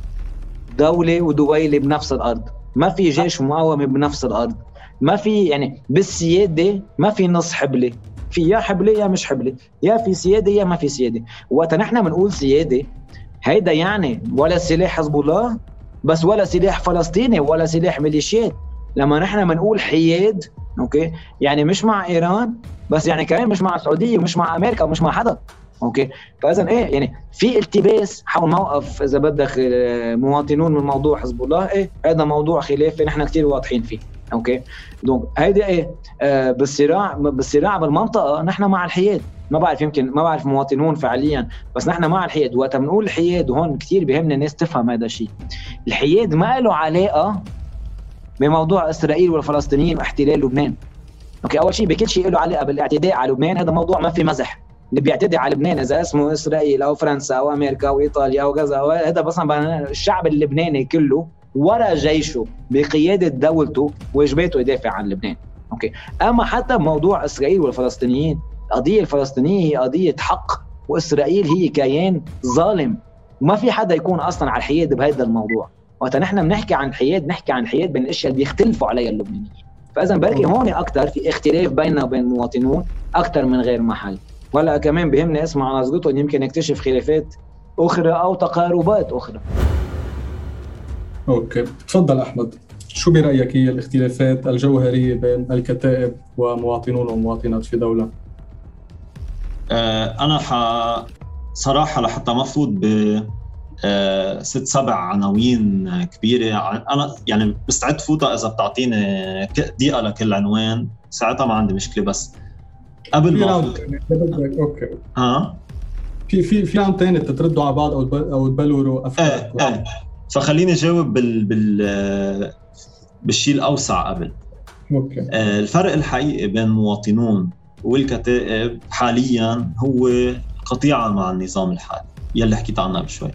دولة ودويلة بنفس الأرض. ما في جيش مقاومة بنفس الأرض. ما في يعني بالسيادة ما في نص حبلة. في يا حبلة يا مش حبلة. يا في سيادة يا ما في سيادة. وقت نحن بنقول سيادة. هيدا يعني ولا سلاح حزب الله بس ولا سلاح فلسطيني ولا سلاح ميليشيات. لما نحن بنقول حياد أوكي؟ يعني مش مع إيران بس يعني كمان مش مع السعودية ومش مع أمريكا ومش مع حدا. Okay؟ فاذا إيه يعني في التباس حول موقف إذا بدك آه، مواطنون من موضوع حزب الله إيه هذا موضوع خلافي نحن كثير واضحين فيه Okay؟ donc هيدي إيه آه بالصراع بالصراع بالمنطقة نحن مع الحياد. ما بعرف يمكن ما بعرف مواطنون فعليا بس نحن مع الحياد. وقت بنقول الحياد وهون كثير بهمنا الناس تفهم هذا الشيء. الحياد ما له علاقة بموضوع إسرائيل والفلسطينيين واحتلال لبنان. Okay؟ أول شيء بكل شيء له علاقة بالاعتداء على لبنان هذا موضوع ما في مزح. اللي بيعتدي على لبنان إذا اسمه إسرائيل أو فرنسا أو أمريكا أو إيطاليا أو كذا هذا بس الشعب اللبناني كله ورا جيشه بقيادة دولته واجباته يدافع عن لبنان. Okay. أما حتى بموضوع إسرائيل والفلسطينيين القضية الفلسطينيه هي قضية حق وإسرائيل هي كيان ظالم. وما في حدا يكون أصلا على الحياد بهذا الموضوع. وقت نحن بنحكي عن الحياد نحكي عن الحياد بين الأشياء اللي بيختلفوا عليها اللبنانيين. فاذا بركي هون أكثر في اختلاف بيننا وبين المواطنون أكثر من غير محل. ولا كمان بهمني اسمع نظرتهم يمكن نكتشف خلافات أخرى أو تقاربات أخرى. Okay. تفضل أحمد. شو برأيك هي الاختلافات الجوهرية بين الكتائب ومواطنون ومواطنات في دولة؟ آه، أنا ح... صراحة لحتى ما فوت ب آه، ست سبع عناوين كبيرة. أنا يعني مستعد فوتها إذا بتعطيني دقيقة لكل عنوان. ساعتها ما عندي مشكلة بس قبل ما Okay ها؟ في في في عم ثاني تردوا على بعض أو أو تبلوروا افكار إيه إيه فخليني جاوب بال بال بالشيء الأوسع قبل. Okay آه الفرق الحقيقي بين المواطنون والكتائب حاليا هو قطيعة مع النظام الحالي. يلي حكيت عنها بشوي.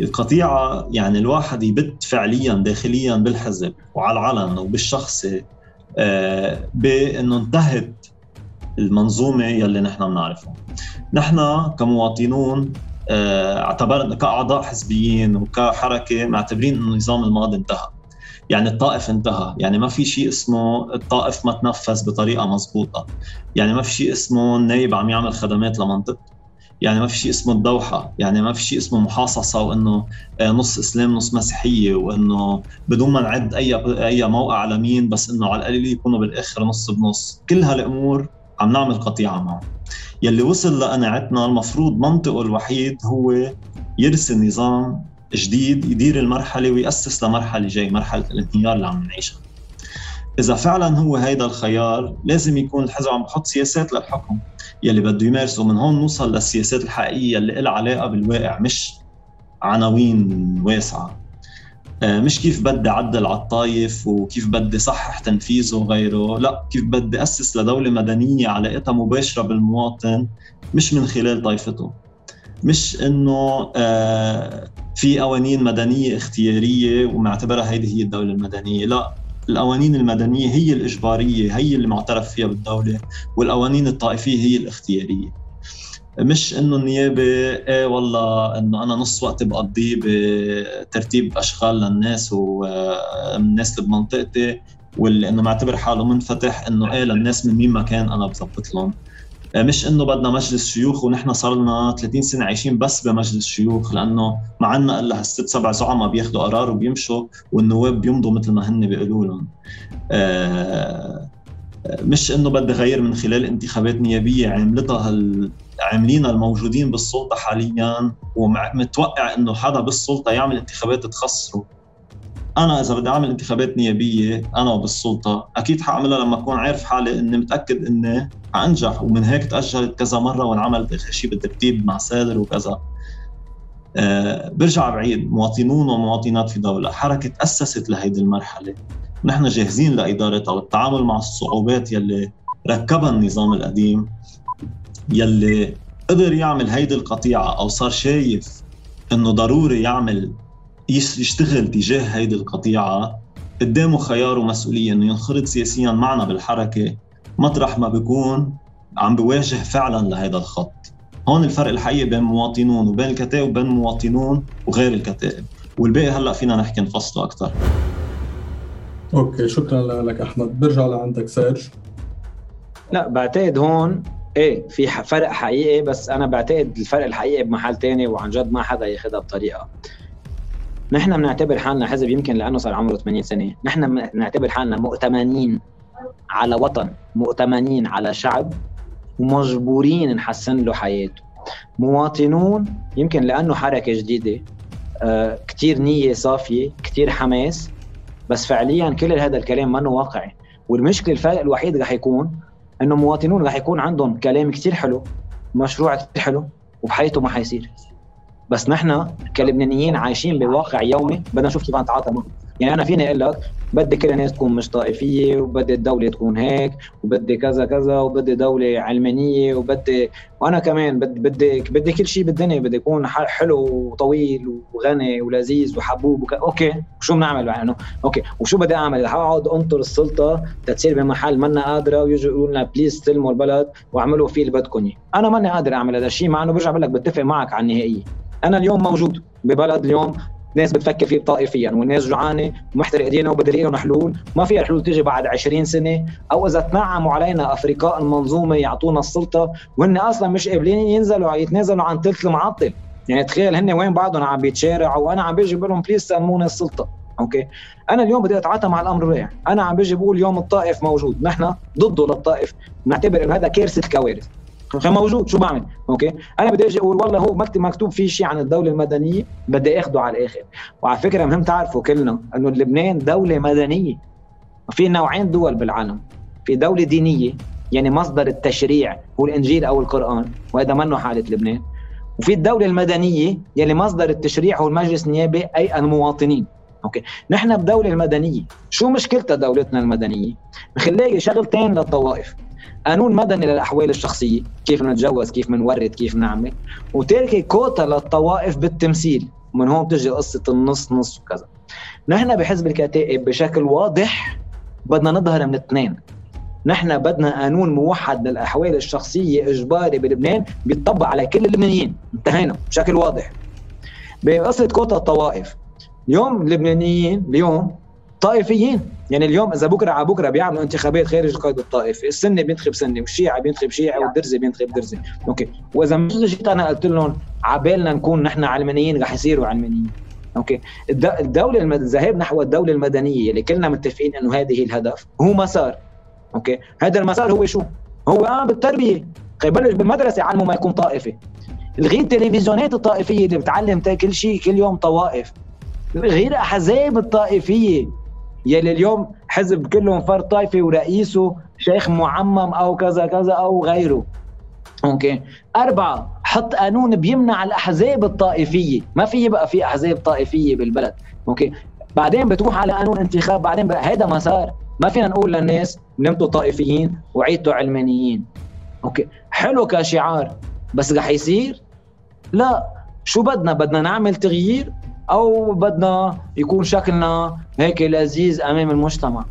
القطيعة يعني الواحد يبت فعليا داخليا بالحزب وعلى العلن وبالشخصي آه بأنه انتهت المنظومة يلي نحن بنعرفها. نحن كمواطنون آه اعتبرنا كأعضاء حزبيين وكحركة معتبرين إنه النظام الماضي انتهى. يعني الطائف انتهى. يعني ما في شيء اسمه الطائف ما تنفذ بطريقة مضبوطة. يعني ما في شيء اسمه النايب عم يعمل خدمات لمنطقته. يعني ما في شيء اسمه الدوحة. يعني ما في شيء اسمه محاصصة وإنه آه، نص إسلام نص مسيحية وإنه بدون ما نعد أي أي موقع على مين بس إنه على القليل يكونوا بالآخر نص بنص. كل هالأمور عم نعمل قطيعة معه. يلي وصل لقناعتنا المفروض منطقه الوحيد هو يرسم نظام جديد يدير المرحلة ويأسس لمرحلة جاي مرحلة الانهيار اللي عم نعيشها. إذا فعلا هو هيدا الخيار لازم يكون الحزب عم بحط سياسات للحكم. يلي بده يمارسه من هون نوصل للسياسات الحقيقية اللي لها علاقة بالواقع مش عناوين واسعة. مش كيف بدي عدل على الطايف وكيف بدي صحح تنفيذه وغيره. لا كيف بدي أسس لدولة مدنية علاقتها مباشرة بالمواطن مش من خلال طائفته مش إنه آه، في قوانين مدنية اختيارية ومعتبرها هيدي هي الدولة المدنية. لا القوانين المدنية هي الإجبارية هي اللي معترف فيها بالدولة والقوانين الطائفية هي الاختيارية. مش إنه النيابة إيه والله إنه أنا نص وقتي بقضيه بترتيب أشغال للناس والناس اللي بمنطقتي واللي إنه معتبر حاله منفتح إنه إيه للناس من مين ما كان أنا بظبط لهم. مش إنه بدنا مجلس شيوخ ونحن صار لنا 30 سنة عايشين بس بمجلس شيوخ لأنه ما عندنا إلا هالست سبع زعماء بياخذوا قرار وبيمشوا والنواب بيمضوا مثل ما هن بيقولوا لهم. آه مش إنه بدي غير من خلال انتخابات نيابية عملتها العاملين الموجودين بالسلطة حاليا ومتوقع إنه حدا بالسلطة يعمل انتخابات تخسره. أنا إذا بدي أعمل انتخابات نيابية أنا وبالسلطة أكيد حأعملها لما أكون عارف حالي إني متأكد إني حأنجح ومن هيك تأجلت كذا مرة وانعملت شيء بالترتيب مع سادر وكذا. أه برجع بعيد مواطنون ومواطنات في دولة حركة تأسست لهيدي المرحلة. نحن جاهزين لإدارتها والتعامل مع الصعوبات يلي ركبها النظام القديم. يلي قدر يعمل هيدي القطيعة أو صار شايف إنه ضروري يعمل يشتغل تجاه هيدي القطيعة قدامه خيار ومسؤولية إنه ينخرط سياسيا معنا بالحركة مطرح ما بيكون عم بواجه فعلا لهذا الخط. هون الفرق الحقيقي بين مواطنون وبين الكتائب وبين مواطنون وغير الكتائب. والباقي هلأ فينا نحكي نفصله أكثر Okay شكرا لك أحمد. برجع لعندك سيرج. لا بعتقد هون إيه في فرق حقيقي بس أنا بعتقد الفرق الحقيقي بمحل تاني وعن جد ما حدا ياخذها بطريقة. نحن بنعتبر حالنا حزب يمكن لأنه صار عمره 80 سنة. نحن بنعتبر حالنا مؤتمنين على وطن مؤتمنين على شعب ومجبورين نحسن له حياته. مواطنون يمكن لأنه حركة جديدة آه كثير نية صافية كثير حماس بس فعليا كل هذا الكلام منه واقعي. والمشكلة الفرق الوحيد رح يكون إنه مواطنون رح يكون عندهم كلام كثير حلو مشروع كثير حلو وبحياته ما حيصير. بس نحن كلبنانيين عايشين بواقع يومي بدنا نشوف كيف نتعاطى معه يعني أنا فيني أقول لك بدي كل الناس تكون مش طائفية وبدي الدولة تكون هيك وبدي كذا كذا وبدي دولة علمانية وبدي وأنا كمان بدي بدي بدي كل شيء بالدنيا بدي يكون حلو وطويل وغني ولذيذ وحبوب وك... Okay شو بنعمل يعني Okay وشو بدي أعمل؟ هقعد أنطر السلطة تتصير بمحل منا قادرة ويجوا يقولوا لنا please استلموا البلد واعملوا فيه اللي بدكم أنا ماني قادر أعمل هذا الشيء مع إنه برجع بقول لك بتفق معك على النهائية. أنا اليوم موجود ببلد اليوم ناس بتفكر فيه طائفيا والناس جوعانة ومحترق دينا لهم حلول ما فيها حلول تيجي بعد 20 سنة. أو إذا تنعموا علينا أفرقاء المنظومة يعطونا السلطة وهن أصلا مش قابلين ينزلوا يتنازلوا عن ثلث المعطل. يعني تخيل هن وين بعضهم عم بيتشارعوا وأنا عم بيجي بقول لهم please سلموني السلطة. Okay؟ أنا اليوم بدي أتعاطى مع الأمر الواقع أنا عم بيجي بقول اليوم الطائف موجود. نحن ضده للطائف. نعتبر إنه هذا كارثة الكوارث موجود شو بعمل؟ Okay؟ أنا بدي أجي أقول والله هو مكتوب فيه شيء عن الدولة المدنية بدي آخده على الآخر. وعلى فكرة مهم تعرفوا كلنا إنه لبنان دولة مدنية. في نوعين دول بالعالم. في دولة دينية يعني مصدر التشريع هو الإنجيل أو القرآن وهذا منه حالة لبنان. وفي الدولة المدنية يلي مصدر التشريع هو المجلس النيابي أي المواطنين. Okay؟ نحن بدولة المدنية. شو مشكلتها دولتنا المدنية؟ مخليه شغلتين للطوائف. قانون مدني للأحوال الشخصية. كيف نتجوز كيف نورث كيف نعمل. وتاركة كوتا للطوائف بالتمثيل. من هون بتجي قصة النص نص وكذا. نحن بحزب الكتائب بشكل واضح بدنا نظهر من اثنين. نحن بدنا قانون موحد للأحوال الشخصية إجباري بلبنان بيطبق على كل اللبنانيين. انتهينا. بشكل واضح. بقصة كوتا الطوائف. اليوم اللبنانيين اليوم طائفيين يعني اليوم إذا بكرة على بكرة بيعملوا انتخابات خارج القيد الطائفي السني بينتخب سني والشيعي بينتخب شيعي والدرزي بينتخب درزي. Okay. وإذا مش جيت أنا قلت لهم عبالنا نكون نحن علمانيين رح يصيروا علمانيين. Okay. الدولة الذهاب نحو الدولة المدنية اللي كلنا متفقين إنه هذه الهدف هو مسار. Okay. هذا المسار هو شو؟ هو آه بالتربية. بلش بالمدرسة علموا ما يكون طائفي. الغي التلفزيونات الطائفية اللي بتعلم كل شيء كل يوم طوائف. غير أحزاب الطائفية. يلي اليوم حزب كلهم فرد طائفي ورئيسه شيخ معمم أو كذا كذا أو غيره. okay. أربعة حط قانون بيمنع الأحزاب الطائفية. ما في يبقى في أحزاب طائفية بالبلد. okay. بعدين بتروح على قانون انتخاب بعدين هذا مسار. ما فينا نقول للناس نمتوا طائفيين وعيتوا علمانيين. okay. حلو كشعار بس رح يصير؟ لا. شو بدنا؟ بدنا نعمل تغيير أو بدنا يكون شكلنا هيك لذيذ أمام المجتمع.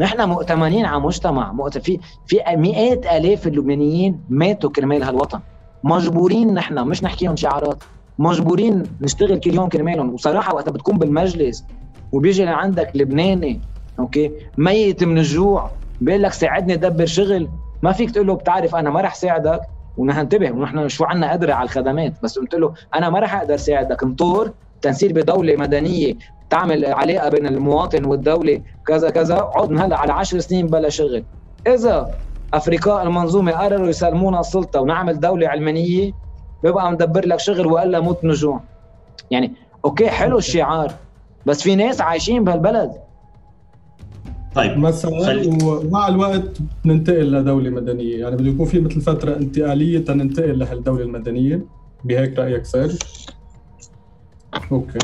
نحن مؤتمنين على مجتمع. في في مئات آلاف اللبنانيين ماتوا كرمال هالوطن. مجبورين نحن مش نحكيهم شعارات. مجبورين نشتغل كل يوم كرمالهم. وصراحة وقت بتكون بالمجلس وبيجي لعندك لبناني okay؟ ميت من الجوع. بيقول لك ساعدني دبر شغل. ما فيك تقول له بتعرف أنا ما رح ساعدك. ونحن انتبه ونحن شو عنا قدرة على الخدمات. بس قلت له أنا ما رح أقدر ساعدك. انطر تنصير بدولة مدنية تعمل علاقه بين المواطن والدولة كذا كذا عد هلا على عشر سنين بلا شغل. إذا افريقاء المنظومة قرروا يسلمونا السلطة ونعمل دولة علمانية بيبقى مدبر لك شغل وإلا موت نجوع. يعني أوكي حلو الشعار بس في ناس عايشين بهالبلد. طيب مثلا ومع الوقت ننتقل لدولة مدنية. يعني بده يكون في مثل فترة انتقالية تننتقل لهالدولة المدنية. بهيك رأيك تصير؟ okay.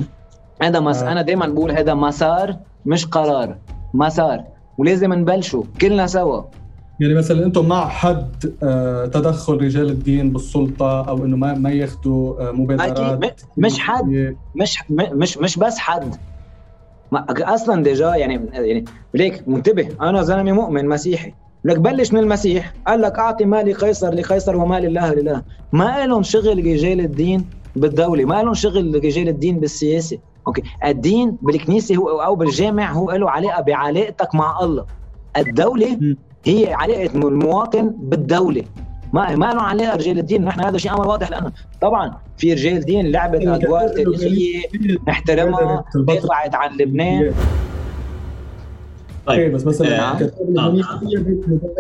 هذا مس... آه. أنا دائما بقول هذا مسار مش قرار مسار. ولازم نبلشه كلنا سوا. يعني مثلا أنتم مع حد آه، تدخل رجال الدين بالسلطة أو إنه ما ما ياخذوا آه، مبادرات؟ مش حد مش مش مش بس حد. أصلا déjà يعني يعني ليك منتبه أنا زلمه مؤمن مسيحي. لك بلش من المسيح قال لك أعطي ما لقيصر لقيصر وما لله لله. ما لهم شغل رجال الدين بالدولة ما لهم شغل رجال الدين بالسياسة أوكي الدين بالكنيسه هو أو بالجامع هو له علاقه بعلاقتك مع الله الدولة هي علاقه المواطن بالدولة ما ما له علاقه رجال الدين نحن هذا شيء أمر واضح لنا طبعا في رجال دين لعبت ادوار تاريخيه نحترمها دفعت عن لبنان طيب بس مثلا آه.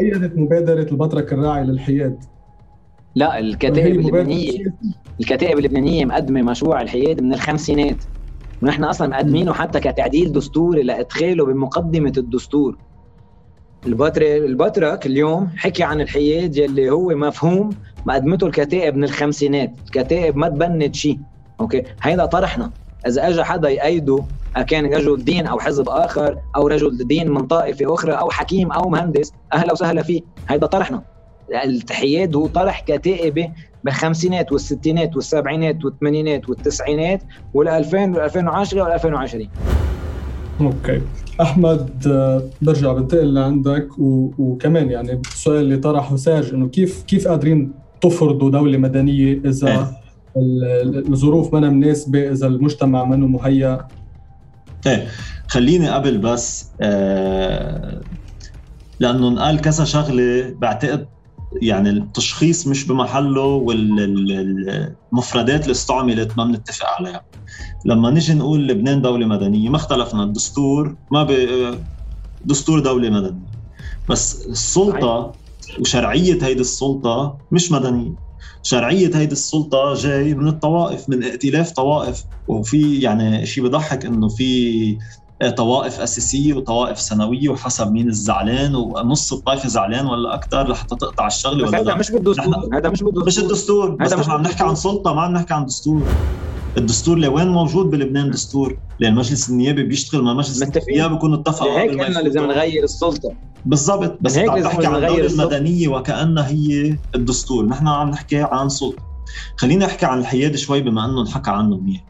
ايدت مبادره البطرك الراعي للحياد لا الكتائب اللبنانيه الكتائب اللبنانية مقدمة مشروع الحياد من الخمسينات ونحن أصلا مقدمينه حتى كتعديل دستوري لادخاله بمقدمة الدستور. البطرك البطرك اليوم حكي عن الحياد يلي هو مفهوم مقدمته الكتائب من الخمسينات الكتائب ما تبنت شيء أوكي؟ هيدا طرحنا. إذا اجى حدا يأيده كان رجل دين أو حزب آخر أو رجل دين من طائفة أخرى أو حكيم أو مهندس أهلا وسهلا فيه. هيدا طرحنا. الحياد هو طرح كتائبة بالخمسينات والستينات والسبعينات والثمانينات والتسعينات وال2000 وال2010 وال2020 أوكي. أحمد برجع بنتقل لعندك وكمان يعني السؤال اللي طرحه ساج إنه كيف كيف قادرين تفرضوا دولة مدنية إذا إيه. الظروف ما مناسبة إذا المجتمع منه مهيأ؟ إيه. خليني قبل بس آه لأنه انقال كذا شغلة بعتقد يعني التشخيص مش بمحله والمفردات اللي استعملت ما بنتفق عليها. لما نيجي نقول لبنان دولة مدنية ما اختلفنا الدستور ما ب... دستور دولة مدنية. بس السلطة وشرعية هيدي السلطة مش مدنية. شرعية هيدي السلطة جاي من الطوائف من ائتلاف طوائف. وفي يعني شيء بضحك إنه في طوائف أساسية وطوائف ثانويه وحسب مين الزعلان ونص الطائفة زعلان ولا أكثر لحتى تقطع الشغلة ولا هذا مش بالدستور هذا مش بالدستور. مش الدستور بس نحن عم نحكي عن سلطة ما عم نحكي عن دستور. الدستور لوين موجود؟ بلبنان دستور؟ لأن المجلس النيابي بيشتغل مع مجلس النيابي بيكون اتفقوا هيك إحنا لازم نغير السلطة. بالضبط بس عم تحكي عن الدولة المدنيه وكأنها هي الدستور. نحن عم نحكي عن سلطة. خلينا نحكي عن الحياد شوي بما إنه انحكى عنه منيح.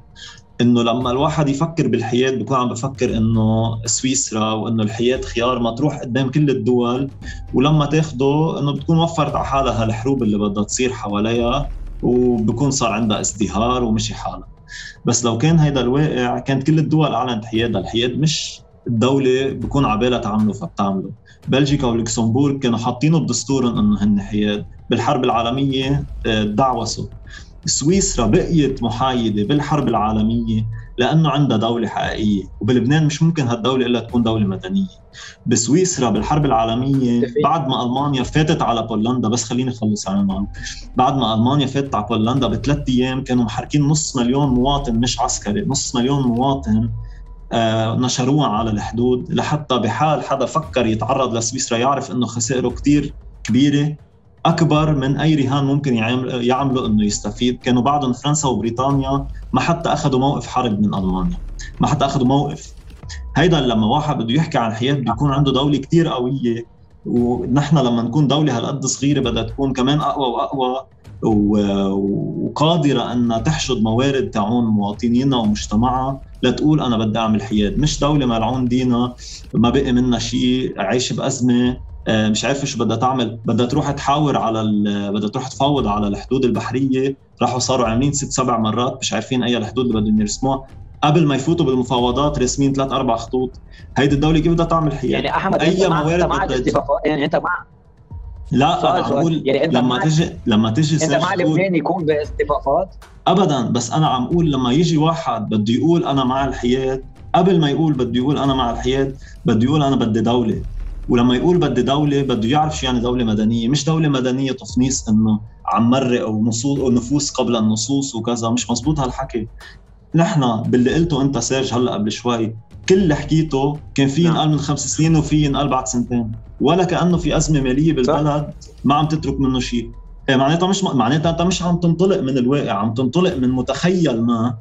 إنه لما الواحد يفكر بالحياد بكون عم بفكر إنه سويسرا وإنه الحياد خيار مطروح قدام كل الدول ولما تاخده إنه بتكون وفرت على حالها الحروب اللي بدها تصير حواليها وبكون صار عندها ازدهار ومشي حالها. بس لو كان هيدا الواقع كانت كل الدول أعلنت حيادها. الحياد مش الدولة بكون على بالها تعمله فبتعمله. بلجيكا ولوكسمبورغ كانوا حاطينه بدستورهم إنه هن حياد بالحرب العالمية آه، دعوسوا. سويسرا بقيت محايدة بالحرب العالمية لأنه عندها دولة حقيقية وبلبنان مش ممكن هالدولة إلا تكون دولة مدنية. بسويسرا بالحرب العالمية بعد ما ألمانيا فاتت على بولندا بس خليني أخلص على بعد ما ألمانيا فاتت على بولندا بثلاث أيام كانوا محركين نص مليون مواطن مش عسكري نص مليون مواطن آه نشروها على الحدود لحتى بحال حدا فكر يتعرض لسويسرا يعرف إنه خسائره كتير كبيرة. أكبر من أي رهان ممكن يعملوا إنه يستفيد. كانوا بعدهم فرنسا وبريطانيا. ما حتى أخذوا موقف حرب من ألمانيا. ما حتى أخذوا موقف. هيدا لما واحد بده يحكي عن حياة بيكون عنده دولة كتير قوية. ونحن لما نكون دولة هالقد صغيرة بدها تكون كمان أقوى وأقوى. وقادرة أنها تحشد موارد تعون مواطنينا ومجتمعها لتقول أنا بدي أعمل حياد مش دولة ملعون دينا ما بقي منها شيء. عايشه بأزمة. مش عارفه شو بدها تعمل بدها تروح تحاور على بدها تروح تفاوض على الحدود البحرية. راحوا صاروا عاملين ست سبع مرات مش عارفين أي الحدود اللي بدهم يرسموها. قبل ما يفوتوا بالمفاوضات رسمين ثلاث أربع خطوط. هيدي الدولة كيف بدها تعمل حياد يعني أحمد أي موارد أنت مع يعني أنت مع لا أنا بقول يعني أنت لما تجي لما تجي أنت مع لبنان يكون باصطفافات ابدا بس أنا عم أقول لما يجي واحد بده يقول أنا مع الحياد قبل ما يقول بده يقول أنا مع الحياد بده يقول أنا بدي دولة. ولما يقول بدي دولة بده يعرف شو يعني دولة مدنية. مش دولة مدنية تفنيص إنه عم مرق ونفوس قبل النصوص وكذا. مش مزبوط هالحكي. نحن باللي قلته أنت سيرج هلأ قبل شوي كل اللي حكيته كان في ينقال نعم. من خمس سنين وفي ينقال بعد سنتين. ولا كأنه في أزمة مالية بالبلد ما عم تترك منه شيء. إيه، معناتها مش معناتها أنت مش عم تنطلق من الواقع عم تنطلق من متخيل ما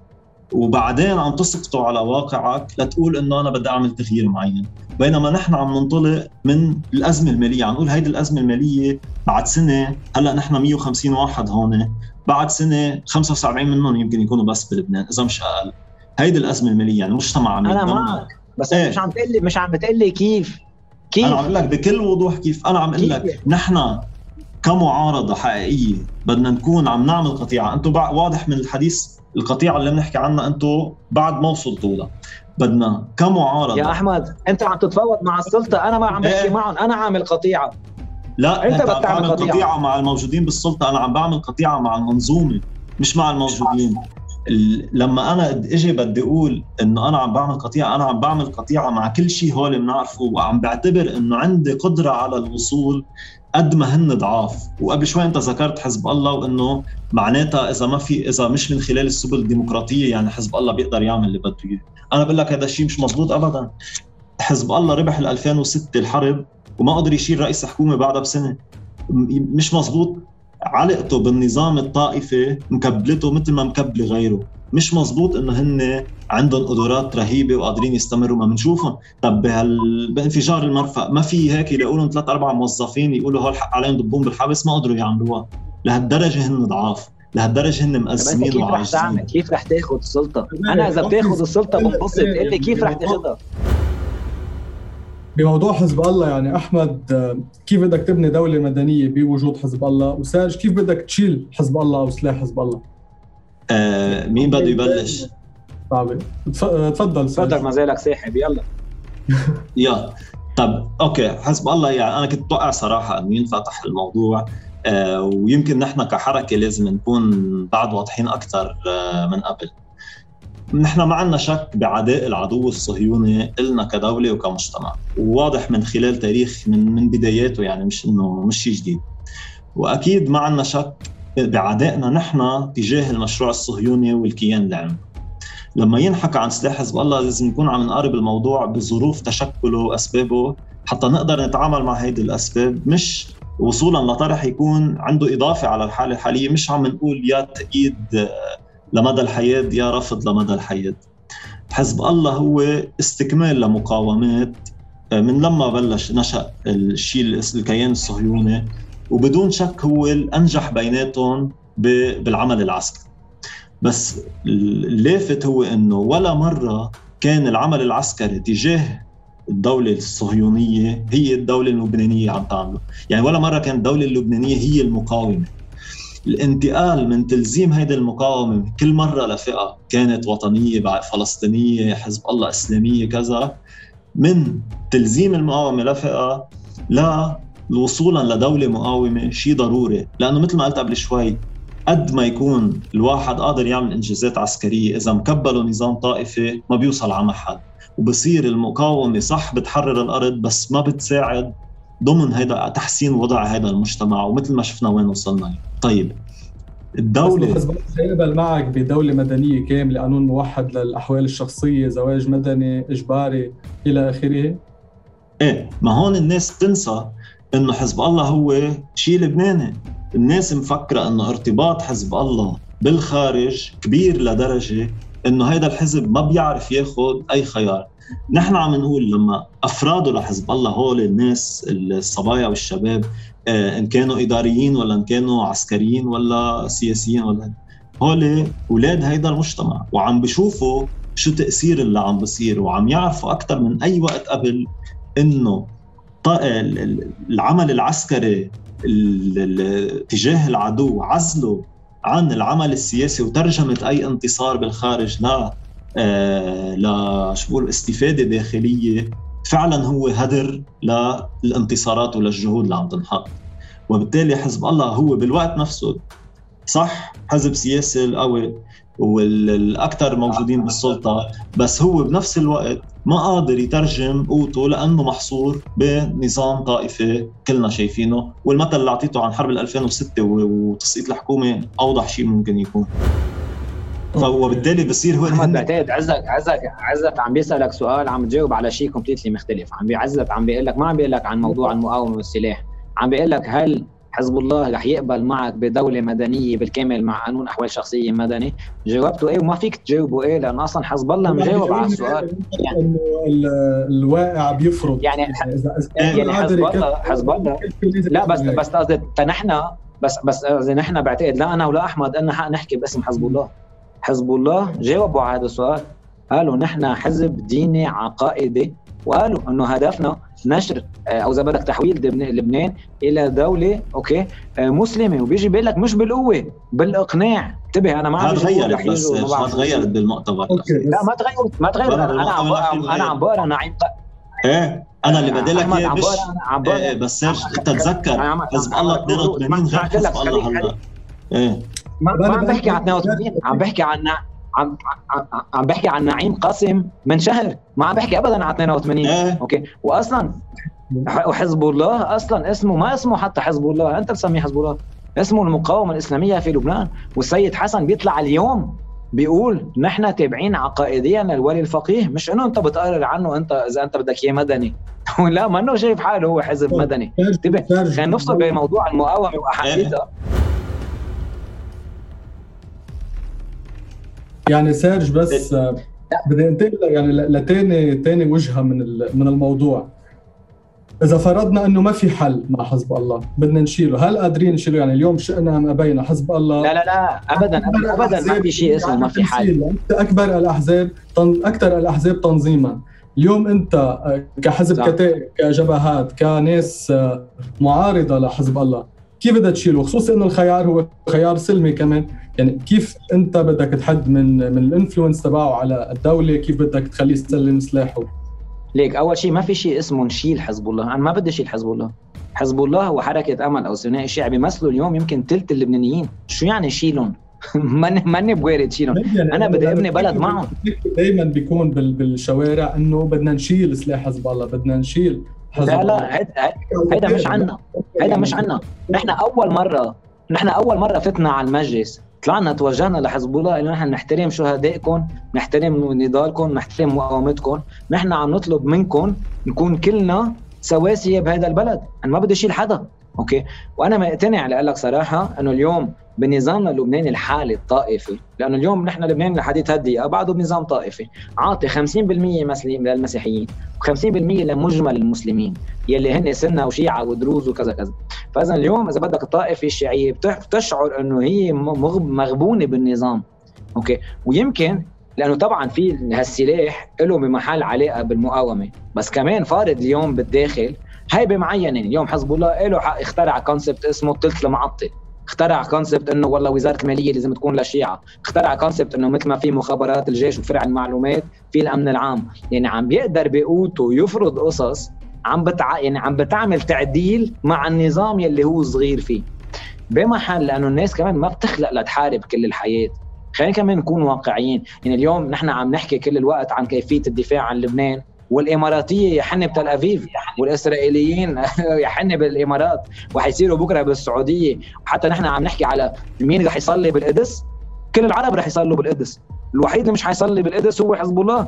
وبعدين عم تسقطه على واقعك لتقول إنه أنا بدي أعمل تغيير معين. بينما نحن عم ننطلق من الأزمة المالية. عم نقول هيدي الأزمة المالية بعد سنة هلأ نحن 150 واحد هون بعد سنة 75 منهم يمكن يكونوا بس بلبنان إذا مش أقل. هيدي الأزمة المالية يعني المجتمع عم أنا معك بس إيه؟ مش عم تقول لي مش عم بتقول لي كيف. كيف؟ أنا عم أقول لك بكل وضوح كيف. أنا عم أقول لك نحن كمعارضة حقيقية بدنا نكون عم نعمل قطيعة. أنتم واضح من الحديث القطيعة اللي بنحكي عنها أنتم بعد ما وصلتوا لها بدنا كمعارضه يا أحمد أنت عم تتفاوض مع السلطة أنا ما عم بحكي إيه؟ معهم أنا عامل قطيعة لا أنت, أنت عم تعمل قطيعة. قطيعة مع الموجودين بالسلطة أنا عم بعمل قطيعة مع المنظومة مش مع الموجودين لما أنا إجي بدي أقول إنه أنا عم بعمل قطيعة أنا عم بعمل قطيعة مع كل شيء هول بنعرفه وعم بعتبر إنه عندي قدرة على الوصول قد ما هن ضعاف. وقبل شوي انت ذكرت حزب الله وإنه معناتها إذا ما في إذا مش من خلال السبل الديمقراطية يعني حزب الله بيقدر يعمل اللي بده إياه. أنا بقول لك هذا الشيء مش مزبوط ابدا. حزب الله ربح ال 2006 الحرب وما قدر يشيل رئيس حكومه بعدها بسنة. مش مزبوط علقته بالنظام الطائفي مكبلته مثل ما مكبلة غيره. مش مزبوط إنه هن عندهم قدرات رهيبة وقادرين يستمروا ما بنشوفهم طب بهال... بانفجار المرفأ ما في هيك يلاقوا لهم ثلاث أربع موظفين يقولوا هول الحق عليهم دبون بالحبس ما قدروا يعملوها. لهالدرجة هن ضعاف. لهالدرجة هن مأزمين وعاجزين كيف رح تاخذ السلطة؟ أنا إذا بتاخذ السلطة بنبسط. قل لي كيف رح تاخذها؟ بموضوع حزب الله يعني أحمد كيف بدك تبني دولة مدنية بوجود حزب الله؟ وساج كيف بدك تشيل حزب الله أو سلاح حزب الله؟ آه مين بده يبلش؟ صعبة تفضل تفضل ما زالك ساحب. يلا. [laughs] يلا. طب أوكي. حزب الله يعني أنا كنت متوقع صراحة إنه ينفتح الموضوع. آه ويمكن نحن كحركة لازم نكون بعد واضحين أكثر آه من قبل. نحن ما عندنا شك بعداء العدو الصهيوني إلنا كدولة وكمجتمع. وواضح من خلال تاريخ من من بداياته يعني مش إنه مش شيء جديد. وأكيد ما عندنا شك بعدائنا نحن تجاه المشروع الصهيوني والكيان العلمي لما ينحكى عن سلاح حزب الله لازم نكون عم نقارب الموضوع بظروف تشكله وأسبابه حتى نقدر نتعامل مع هيدي الأسباب. مش وصولا لطرح يكون عنده إضافة على الحالة الحالية مش عم نقول يا تأييد لمدى الحياة يا رفض لمدى الحياة. حزب الله هو استكمال لمقاومات آه، من لما بلش نشأ الشيء الكيان الصهيوني وبدون شك هو الأنجح بيناتهم بالعمل العسكري. بس اللافت هو إنه ولا مرة كان العمل العسكري تجاه الدولة الصهيونية هي الدولة اللبنانية عم تعمله. يعني ولا مرة كانت الدولة اللبنانية هي المقاومة. الانتقال من تلزيم هيدي المقاومة كل مرة لفئة كانت وطنية فلسطينية حزب الله إسلامية كذا من تلزيم المقاومة لفئة لا وصولا لدولة مقاومة شيء ضروري لأنه مثل ما قلت قبل شوي قد ما يكون الواحد قادر يعمل إنجازات عسكرية إذا مكبله نظام طائفي ما بيوصل على محل وبصير المقاومة صح بتحرر الأرض بس ما بتساعد ضمن هيدا تحسين وضع هذا المجتمع ومثل ما شفنا وين وصلنا. طيب الدولة حزب سيقبل معك بدولة مدنية كاملة قانون موحد للأحوال الشخصية زواج مدني إجباري إلى آخره؟ إيه ما هون الناس تنسى إنه حزب الله هو شيء لبناني. الناس مفكرة إنه ارتباط حزب الله بالخارج كبير لدرجة إنه هيدا الحزب ما بيعرف ياخذ أي خيار. نحن عم نقول لما أفرادوا لحزب الله هول الناس الصبايا والشباب آه، إن كانوا إداريين ولا إن كانوا عسكريين ولا سياسيين ولا هول أولاد هيدا المجتمع. وعم بشوفوا شو تأثير اللي عم بصير وعم يعرفوا أكثر من أي وقت قبل إنه العمل العسكري تجاه العدو عزله عن العمل السياسي وترجمه أي انتصار بالخارج لا آه لا شو بقول استفادة داخلية فعلا هو هدر للانتصارات وللجهود اللي عم تنحط. وبالتالي حزب الله هو بالوقت نفسه صح؟ حزب سياسي القوي. والاكثر موجودين بالسلطة بس هو بنفس الوقت ما قادر يترجم قوته لأنه محصور بنظام طائفي كلنا شايفينه والمثل اللي أعطيته عن حرب 2006 وتسقيط الحكومة أوضح شيء ممكن يكون. وبالتالي بصير هو محمد بعتقد عزك عزك عزك عم بيسألك سؤال عم تجاوب على شيء كومبليتلي مختلف. عم بيعزك عم بيقول لك ما عم بيقول لك عن موضوع المقاومة والسلاح. عم بيقول لك هل حزب الله رح يقبل معك بدولة مدنية بالكامل مع قانون أحوال شخصية مدني. جاوبته إيه وما فيك تجاوبه إيه لأنه أصلا حزب الله مجاوب على السؤال. يعني إنه الواقع بيفرض. يعني يعني حزب الله حزب الله لا بس بس قصدي نحن بس بس قصدي نحن بعتقد لا أنا ولا أحمد لنا حق نحكي باسم حزب الله. حزب الله جاوبوا على هذا السؤال. قالوا نحن حزب ديني عقائدي وقالوا إنه هدفنا نشر آه، أو اذا بدك تحويل لبنان إلى دولة أوكي؟ آه، مسلمة. وبيجي بيقول لك مش بالقوة بالإقناع. انتبه أنا ما عم تغيرت بس ما تغيرت بالمؤتمر. لا ما تغيرت ما تغيرت. أنا عم بقرأ أنا عم بقرأ نعيم إيه؟ أنا اللي بدي لك إياه مش إيه بس سيرج تتذكر حزب الله 82 غير حزب الله هلا إيه. ما عم بحكي عن 82 عم بحكي عن عم عم بحكي عن نعيم قاسم من شهر. ما عم بحكي ابدا عن 82 إيه. okay؟ واصلا وحزب الله أصلا اسمه ما اسمه حتى حزب الله أنت بتسميه حزب الله. اسمه المقاومة الإسلامية في لبنان. والسيد حسن بيطلع اليوم بيقول نحن تابعين عقائديا للولي الفقيه. مش إنه أنت بتقرر عنه أنت إذا أنت بدك إياه مدني. [laughs] لا ما إنه شايف حاله هو حزب مدني. انتبه خلينا نفصل بين موضوع المقاومة وأحاديثها. يعني سيرج بس آه، بدي انتقل يعني لتاني تاني وجهة من من الموضوع. إذا فرضنا إنه ما في حل مع حزب الله بدنا نشيله. هل قادرين نشيله؟ يعني اليوم شئنا أم أبينا؟ حزب الله. لا لا لا ابدا ابدا, أبداً ما في شيء اسمه ما في حل. أنت أكبر الأحزاب أكثر الأحزاب تنظيما. اليوم أنت آه، كحزب كتائب كجبهات كناس آه، معارضة لحزب الله. كيف بدها تشيله؟ خصوصي إنه الخيار هو خيار سلمي كمان. يعني كيف أنت بدك تحد من من الإنفلونس تبعه على الدولة؟ كيف بدك تخليه يسلم سلاحه؟ ليك أول شيء ما في شيء اسمه نشيل حزب الله. أنا ما بدي أشيل حزب الله. حزب الله هو حركة أمل أو ثنائي شعبي بيمثلوا اليوم يمكن ثلث اللبنانيين. شو يعني شيلهم [laughs] ماني ماني بوارد شيلهم يعني أنا بدي أبني بلد معهم. دائما بيكون بالشوارع إنه بدنا نشيل سلاح حزب الله بدنا نشيل لا لا هيدا مش عنا هيدا مش عنا. نحن أول مرة نحن أول مرة فتنا على المجلس. طلعنا توجهنا لحزب الله انه نحن نحترم شهدائكم نحترم نضالكم نحترم مقاومتكم. نحن عم نطلب منكم نكون كلنا سواسية بهذا البلد. أنا ما بدي أشيل حدا أوكي؟ وأنا مقتنع لك صراحة إنه اليوم بنظامنا اللبناني الحالي الطائفي لأنه اليوم نحن لبنان لحديث هالدقيقه بعده بنظام طائفي. عاطي 50% مسلم للمسيحيين و50% لمجمل المسلمين يلي هن سنة وشيعة ودروز وكذا كذا. فإذا اليوم إذا بدك الطائفه الشيعيه بتشعر إنه هي مغبونة بالنظام. okay؟ ويمكن لأنه طبعا في هالسلاح له بمحل علاقة بالمقاومة. بس كمان فارض اليوم بالداخل هيبه معينه اليوم حزب الله له حق اخترع concept اسمه الثلث المعطل. اخترع concept إنه والله وزارة المالية لازم تكون للشيعه اخترع concept إنه مثل ما في مخابرات الجيش وفرع المعلومات في الأمن العام. يعني عم بيقدر بقوته يفرض قصص عم بتع... يعني عم بتعمل تعديل مع النظام يلي هو صغير فيه. بمحل لأنه الناس كمان ما بتخلق لتحارب كل الحياة. خلينا كمان نكون واقعيين. يعني اليوم نحن عم نحكي كل الوقت عن كيفية الدفاع عن لبنان. والإماراتية يحن بتل ابيب والإسرائيليين [laughs] يحن بالإمارات وحيصيروا بكرة بالسعودية. وحتى نحن عم نحكي على مين رح يصلي بالقدس كل العرب رح يصلوا بالقدس. الوحيد اللي مش حيصلي بالقدس هو حزب الله.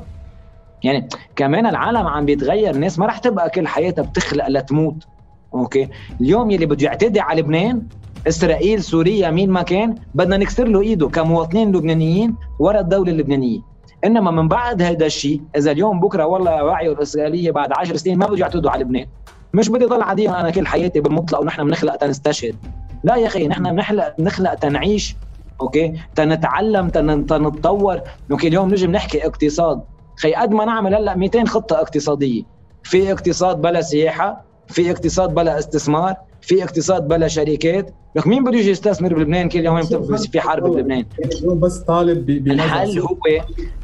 يعني كمان العالم عم بيتغير الناس ما رح تبقى كل حياتها بتخلق لتموت. okay؟ اليوم يلي بده يعتدي على لبنان إسرائيل سوريا مين ما كان بدنا نكسر له إيده كمواطنين لبنانيين ورا الدولة اللبنانية. إنما من بعد هذا الشيء إذا اليوم بكرة والله وعيوا الاسرائيليه بعد 10 سنين ما بده يعتدوا على لبنان. مش بدي ضل عادي أنا كل حياتي بالمطلق ونحن بنخلق تنستشهد. لا يا أخي نحن بنخلق بنخلق تنعيش okay؟ تنتعلم تنتطور. okay اليوم نجي بنحكي اقتصاد. خي قد ما نعمل هلأ 200 خطة اقتصادية. في اقتصاد بلا سياحة في اقتصاد بلا استثمار في اقتصاد بلا شركات. لك مين بده يجي يستثمر بلبنان كل يوم؟ في حرب بلبنان. بس طالب الحل هو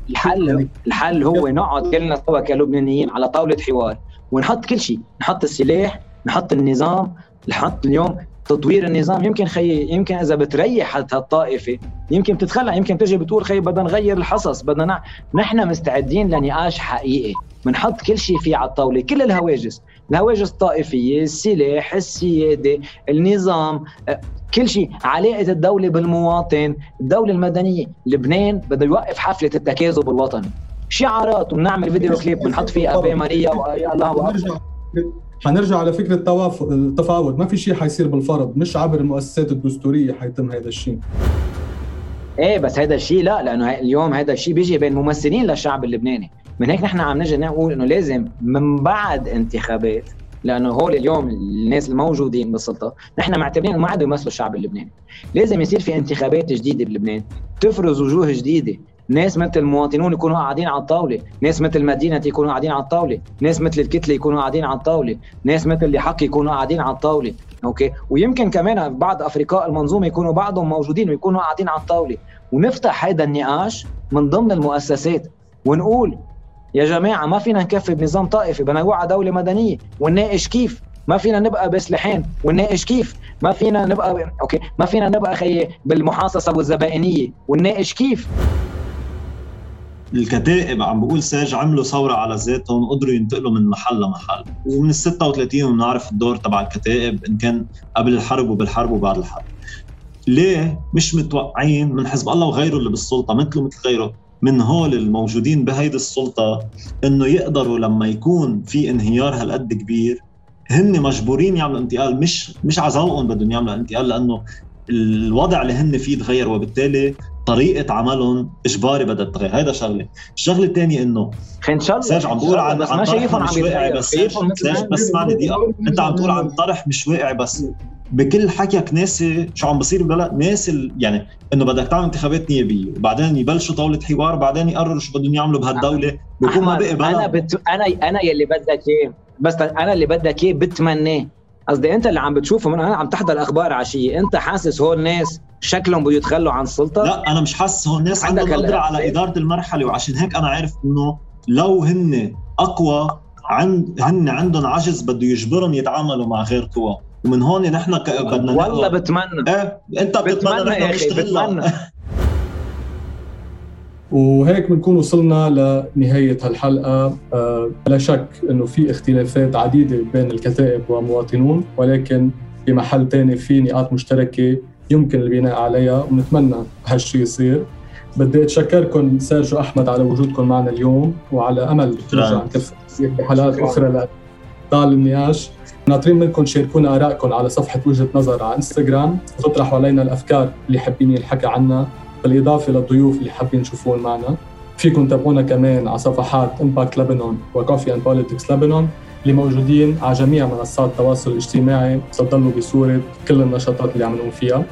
الحل الحل هو نقعد كلنا سوا كلبنانيين على طاولة حوار ونحط كل شيء. نحط السلاح نحط النظام نحط اليوم تطوير النظام. يمكن خي يمكن إذا بتريح هالطائفة يمكن بتتخلى يمكن تجي بتقول خي بدنا نغير الحصص بدنا نع... نحن مستعدين لنقاش حقيقي. بنحط كل شيء فيه على الطاولة كل الهواجس. الهواجس الطائفية السلاح السيادة النظام كل شيء. علاقة الدولة بالمواطن الدولة المدنية. لبنان بده يوقف حفلة التكاذب الوطني. شعارات وبنعمل فيديو كليب بنحط فيه أبي ماريا ويا الله حنرجع على فكرة التوافق التفاوض. ما في شيء حيصير بالفرض. مش عبر المؤسسات الدستورية حيتم هذا الشيء. إيه بس هذا الشيء لا لأنه اليوم هذا الشيء بيجي بين ممثلين للشعب اللبناني. من هيك نحن عم نجي نقول إنه لازم من بعد انتخابات لأنه هول اليوم الناس الموجودين بالسلطه نحن معتبرين ما عاد يمثلوا الشعب اللبناني. لازم يصير في انتخابات جديدة بلبنان تفرز وجوه جديدة. ناس مثل المواطنون يكونوا قاعدين على الطاولة، ناس مثل مدينة يكونوا قاعدين على الطاولة، ناس مثل الكتلة يكونوا قاعدين على الطاولة، ناس مثل اللي حق يكونوا قاعدين على الطاولة، okay، ويمكن كمان بعض افرقاء المنظومة يكونوا بعضهم موجودين ويكونوا قاعدين على الطاولة، ونفتح هذا النقاش من ضمن المؤسسات ونقول يا جماعة ما فينا نكفي بنظام طائفي بدنا نوعى دولة مدنية ونناقش كيف. ما فينا نبقى بسلاحين ونناقش كيف. ما فينا نبقى okay. ما فينا نبقى خي بالمحاصصة والزبائنية ونناقش كيف. الكتائب عم بقول سيرج عملوا ثورة على ذاتهم وقدروا ينتقلوا من محل لمحل. ومن ال 36 بنعرف الدور تبع الكتائب إن كان قبل الحرب وبالحرب وبعد الحرب. ليه مش متوقعين من حزب الله وغيره اللي بالسلطة مثله مثل غيره؟ من هول الموجودين بهيدي السلطة إنه يقدروا لما يكون في انهيار هالقد كبير هن مجبورين يعملوا انتقال مش مش على ذوقهم بدهم يعملوا انتقال لأنه الوضع اللي هن فيه تغير وبالتالي طريقة عملهم إجباري بدها تتغير. هيدا شغلة. الشغلة الثانية إنه إن شاء الله. ساج عم بقول عن بس ما شايفهم عم واقعي بس بس اسمعني دقيقة. أنت عم تقول عن طرح مش واقعي بس بكل حكيك ناسي شو عم بصير ببلد ناسي يعني إنه بدك تعمل انتخابات نيابية وبعدين يبلشوا طاولة حوار بعدين يقرروا شو بدهم يعملوا بهالدولة. بيكون ما بقي بلد أنا بت... أنا أنا يلي بدك إياه. بس أنا اللي بدك إياه بتمناه. قصدي أنت اللي عم بتشوفه من أنا عم تحضر الاخبار عشية. أنت حاسس هول الناس شكلهم بده يتخلوا عن السلطة؟ لا أنا مش حاسس هول الناس عندهم قدرة على إدارة المرحلة وعشان هيك أنا عارف إنه لو هن أقوى عند هن عندهم عجز بده يجبرهم يتعاملوا مع غير قوى. ومن هون نحن ك... بدنا والله بتمنى. إيه؟ انت بتتمنى نحن بتمنى. وهيك بنكون وصلنا لنهاية هالحلقة. آه لا شك أنه في اختلافات عديدة بين الكتائب ومواطنون ولكن بمحل تاني في نقاط مشتركة يمكن البناء عليها ونتمنى هالشيء يصير. بدي أتشكركم سيرجيو أحمد على وجودكم معنا اليوم وعلى أمل نرجع نكفي بحلقات أخرى لطال النقاش ناطرين منكم تشاركونا آرائكم على صفحة وجهة نظر على إنستغرام. وتطرحوا علينا الأفكار اللي حابين ينحكى عنها بالإضافة للضيوف اللي حابين تشوفون معنا. فيكم تابعونا كمان على صفحات Impact لبنان و Coffee and Politics لبنان اللي موجودين على جميع منصات التواصل الاجتماعي. تضلوا بصورة كل النشاطات اللي عم نقوم فيها.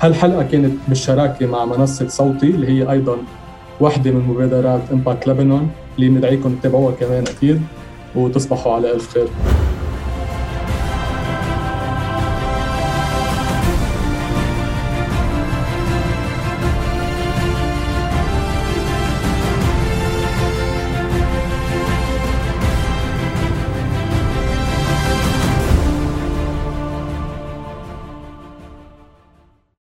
هالحلقة كانت بالشراكة مع منصة صوتي اللي هي أيضا واحدة من مبادرات امباكت لبنان اللي بندعيكم تتابعوها كمان أكيد. وتصبحوا على ألف خير.